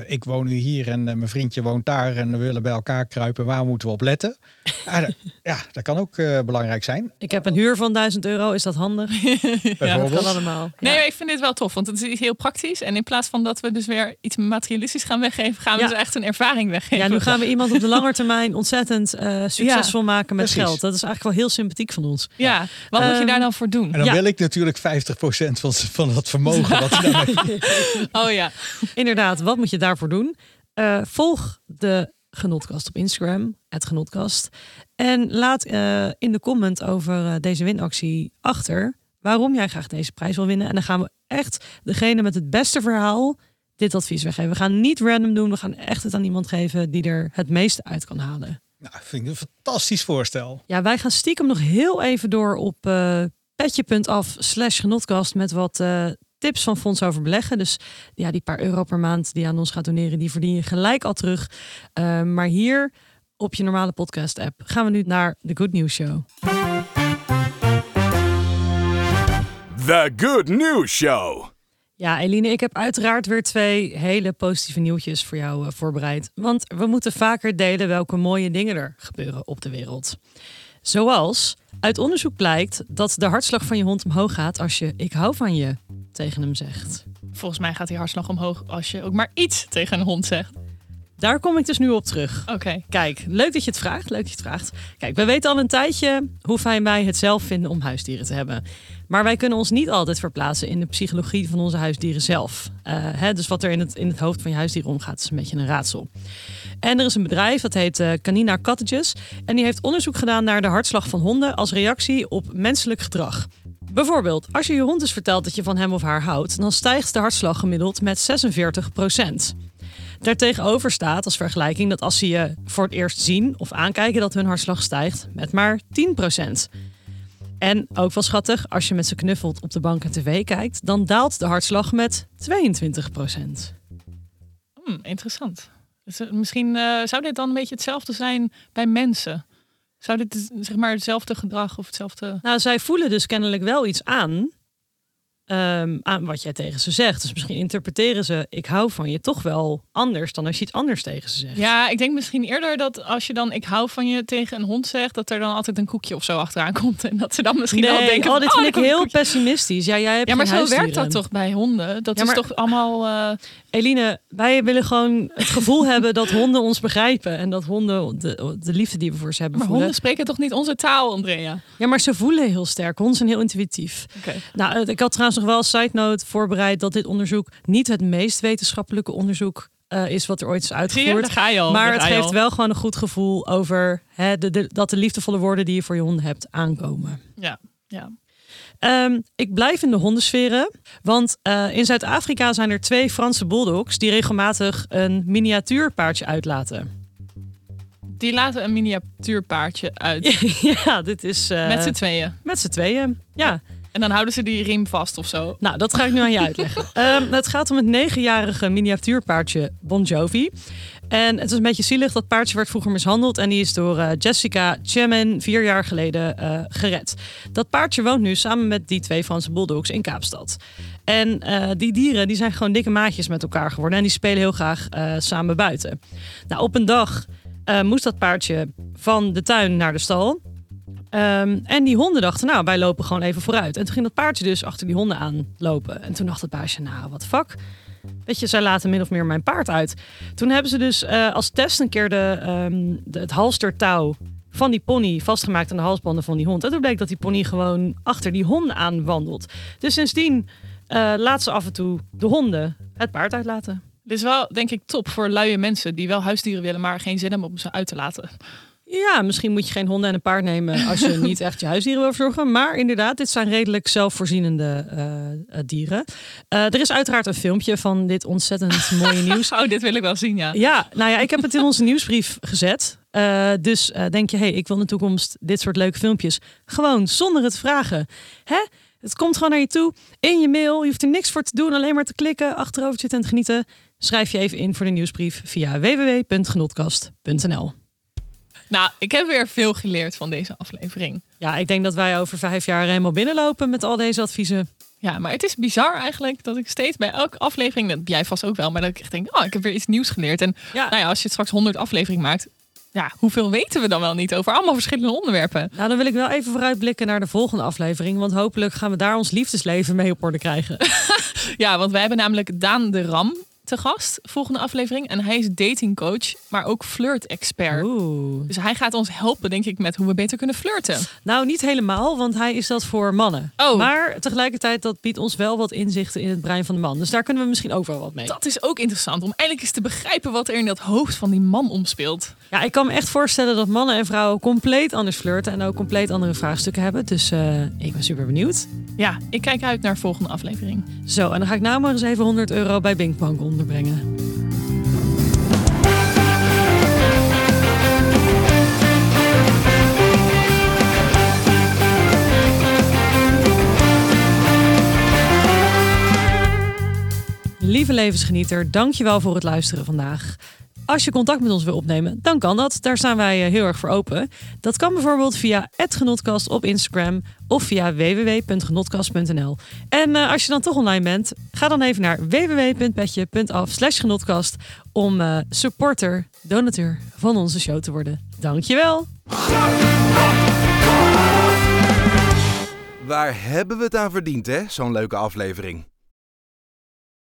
eh, ik woon nu hier en eh, mijn vriendje woont daar. En we willen bij elkaar kruipen. Waar moeten we op letten? ja, dat, ja, dat kan ook eh, belangrijk zijn. Ik heb een huur van 1000 euro. Is dat handig? Dat Bijvoorbeeld. kan allemaal. Nee, Ja. ik vind dit wel tof, want het is heel praktisch. En in plaats van dat we dus weer iets materialistisch gaan weggeven, gaan we Ja. dus echt een ervaring weggeven. Ja, nu gaan we iemand op de lange termijn ontzettend eh, succesvol maken met precies. geld. Dat is eigenlijk wel heel sympathiek van ons. Ja, wat moet je Ehm, daar dan voor doen? En dan Ja. wil ik natuurlijk 50% van, van dat vermogen wat daarmee Oh ja. Inderdaad, wat moet je daarvoor doen? Eh, volg de Genotkast op Instagram, het Genotkast. En laat eh, in de comment over eh, deze winactie achter waarom jij graag deze prijs wil winnen. En dan gaan we echt degene met het beste verhaal dit advies weggeven. We gaan niet random doen, we gaan echt het aan iemand geven die er het meeste uit kan halen. Nou, vind ik een fantastisch voorstel. Ja, wij gaan stiekem nog heel even door op eh petje.af slash genotkast met wat eh, tips van Fonds over beleggen. Dus ja, die paar euro per maand die je aan ons gaat doneren, die verdien je gelijk al terug. Eh, maar hier op je normale podcast app gaan we nu naar de Good News Show. The Good News Show. Ja, Eline, ik heb uiteraard weer twee hele positieve nieuwtjes voor jou eh, voorbereid. Want we moeten vaker delen welke mooie dingen er gebeuren op de wereld. Zoals uit onderzoek blijkt dat de hartslag van je hond omhoog gaat als je ik hou van je tegen hem zegt. Volgens mij gaat die hartslag omhoog als je ook maar iets tegen een hond zegt. Daar kom ik dus nu op terug. Oké. Kijk, leuk dat je het vraagt. Leuk dat je het vraagt. Kijk, we weten al een tijdje hoe fijn wij het zelf vinden om huisdieren te hebben. Maar wij kunnen ons niet altijd verplaatsen in de psychologie van onze huisdieren zelf. Eh, hè, dus wat er in het, in het hoofd van je huisdier omgaat, is een beetje een raadsel. En er is een bedrijf dat heet eh, Canina Cottages. En die heeft onderzoek gedaan naar de hartslag van honden als reactie op menselijk gedrag. Bijvoorbeeld, als je je hond eens vertelt dat je van hem of haar houdt, dan stijgt de hartslag gemiddeld met 46 Daartegenover staat als vergelijking dat als ze je voor het eerst zien of aankijken, dat hun hartslag stijgt met maar 10%. En ook wel schattig, als je met ze knuffelt op de bank en tv kijkt, dan daalt de hartslag met 22%. Hm, interessant. Dus, misschien eh, zou dit dan een beetje hetzelfde zijn bij mensen. Zou dit zeg maar hetzelfde gedrag of hetzelfde... Nou, zij voelen dus kennelijk wel iets aan. Ehm, aan wat jij tegen ze zegt. Dus misschien interpreteren ze ik hou van je toch wel anders dan als je iets anders tegen ze zegt. Ja, ik denk misschien eerder dat als je dan ik hou van je tegen een hond zegt, dat er dan altijd een koekje of zo achteraan komt. En dat ze dan misschien wel Nee, denken, oh, dit van, vind ik heel koekje. pessimistisch. Ja, jij hebt Ja, maar zo werkt dat toch bij honden? Dat Ja, is toch allemaal... eh, Eline, wij willen gewoon het gevoel hebben dat honden ons begrijpen. En dat honden de, de liefde die we voor ze hebben maar voelen. honden spreken toch niet onze taal, Andrea? Ja, maar ze voelen heel sterk. Honden zijn heel intuïtief. Oké. Nou, eh, ik had trouwens nog wel side note voorbereid dat dit onderzoek niet het meest wetenschappelijke onderzoek eh, is wat er ooit is uitgevoerd. je al. Maar het geeft al. wel gewoon een goed gevoel over hè, de, de- dat de liefdevolle woorden die je voor je honden hebt aankomen. Ja, ja. Ehm, ik blijf in de hondensferen, want eh, in Zuid-Afrika zijn er twee Franse bulldogs die regelmatig een miniatuurpaardje uitlaten. Die laten een miniatuurpaardje uit. ja, dit is eh, Met z'n tweeën. met z'n tweeën. Ja. En dan houden ze die riem vast of zo. Nou, dat ga ik nu aan je uitleggen. Ehm, het gaat om het negenjarige miniatuurpaardje Bon Jovi. En het is een beetje zielig. Dat paardje werd vroeger mishandeld. En die is door eh, Jessica Chemin vier jaar geleden eh, gered. Dat paardje woont nu samen met die twee Franse bulldogs in Kaapstad. En eh, die dieren die zijn gewoon dikke maatjes met elkaar geworden. En die spelen heel graag samen buiten. Nou, op een dag moest dat paardje van de tuin naar de stal. Ehm, en die honden dachten, nou, wij lopen gewoon even vooruit. En toen ging dat paardje dus achter die honden aanlopen. En toen dacht het paardje, nou, wat fuck. Weet je, zij laten min of meer mijn paard uit. Toen hebben ze dus eh, als test een keer de, de, het halstertouw van die pony vastgemaakt aan de halsbanden van die hond. En toen bleek dat die pony gewoon achter die honden aan wandelt. Dus sindsdien eh laat ze af en toe de honden het paard uitlaten. Dit is wel, denk ik, top voor luie mensen die wel huisdieren willen, maar geen zin hebben om ze uit te laten. Ja, misschien moet je geen honden en een paard nemen als je niet echt je huisdieren wil verzorgen. Maar inderdaad, dit zijn redelijk zelfvoorzienende eh, eh, dieren. Eh, er is uiteraard een filmpje van dit ontzettend mooie nieuws. Oh, dit wil ik wel zien, ja. Ja, nou ja, ik heb het in onze nieuwsbrief gezet. Dus denk je, hey, ik wil in de toekomst dit soort leuke filmpjes. Gewoon, zonder het vragen. Hè? Het komt gewoon naar je toe, in je mail. Je hoeft er niks voor te doen, alleen maar te klikken, achterover te zitten en te genieten. Schrijf je even in voor de nieuwsbrief via www.genotkast.nl. Nou, ik heb weer veel geleerd van deze aflevering. Ja, ik denk dat wij over vijf jaar helemaal binnenlopen met al deze adviezen. Ja, maar het is bizar eigenlijk dat ik steeds bij elke aflevering, dat jij vast ook wel, maar dat ik echt denk, oh, ik heb weer iets nieuws geleerd. En Ja. nou ja, als je straks 100 afleveringen maakt, ja, hoeveel weten we dan wel niet over allemaal verschillende onderwerpen? Nou, dan wil ik wel even vooruitblikken naar de volgende aflevering. Want hopelijk gaan we daar ons liefdesleven mee op orde krijgen. Ja, want wij hebben namelijk Daan de Ram te gast, volgende aflevering. En hij is datingcoach, maar ook flirt-expert. Dus hij gaat ons helpen, denk ik, met hoe we beter kunnen flirten. Nou, niet helemaal, want hij is dat voor mannen. Oh. Maar tegelijkertijd, dat biedt ons wel wat inzichten in het brein van de man. Dus daar kunnen we misschien ook wel wat mee. Dat is ook interessant, om eindelijk eens te begrijpen wat er in dat hoofd van die man omspeelt. Ja, ik kan me echt voorstellen dat mannen en vrouwen compleet anders flirten en ook compleet andere vraagstukken hebben. Dus eh, ik ben super benieuwd. Ja, ik kijk uit naar de volgende aflevering. Zo, en dan ga ik nou maar eens even 100 euro bij Binkbank onderbrengen. Lieve levensgenieter, dankjewel voor het luisteren vandaag. Als je contact met ons wil opnemen, dan kan dat. Daar staan wij eh, heel erg voor open. Dat kan bijvoorbeeld via Genotkast op Instagram of via www.genotkast.nl. En eh, als je dan toch online bent, ga dan even naar www.petje.af slash genotkast om eh, supporter, donateur van onze show te worden. Dankjewel! Waar hebben we het aan verdiend, hè? Zo'n leuke aflevering.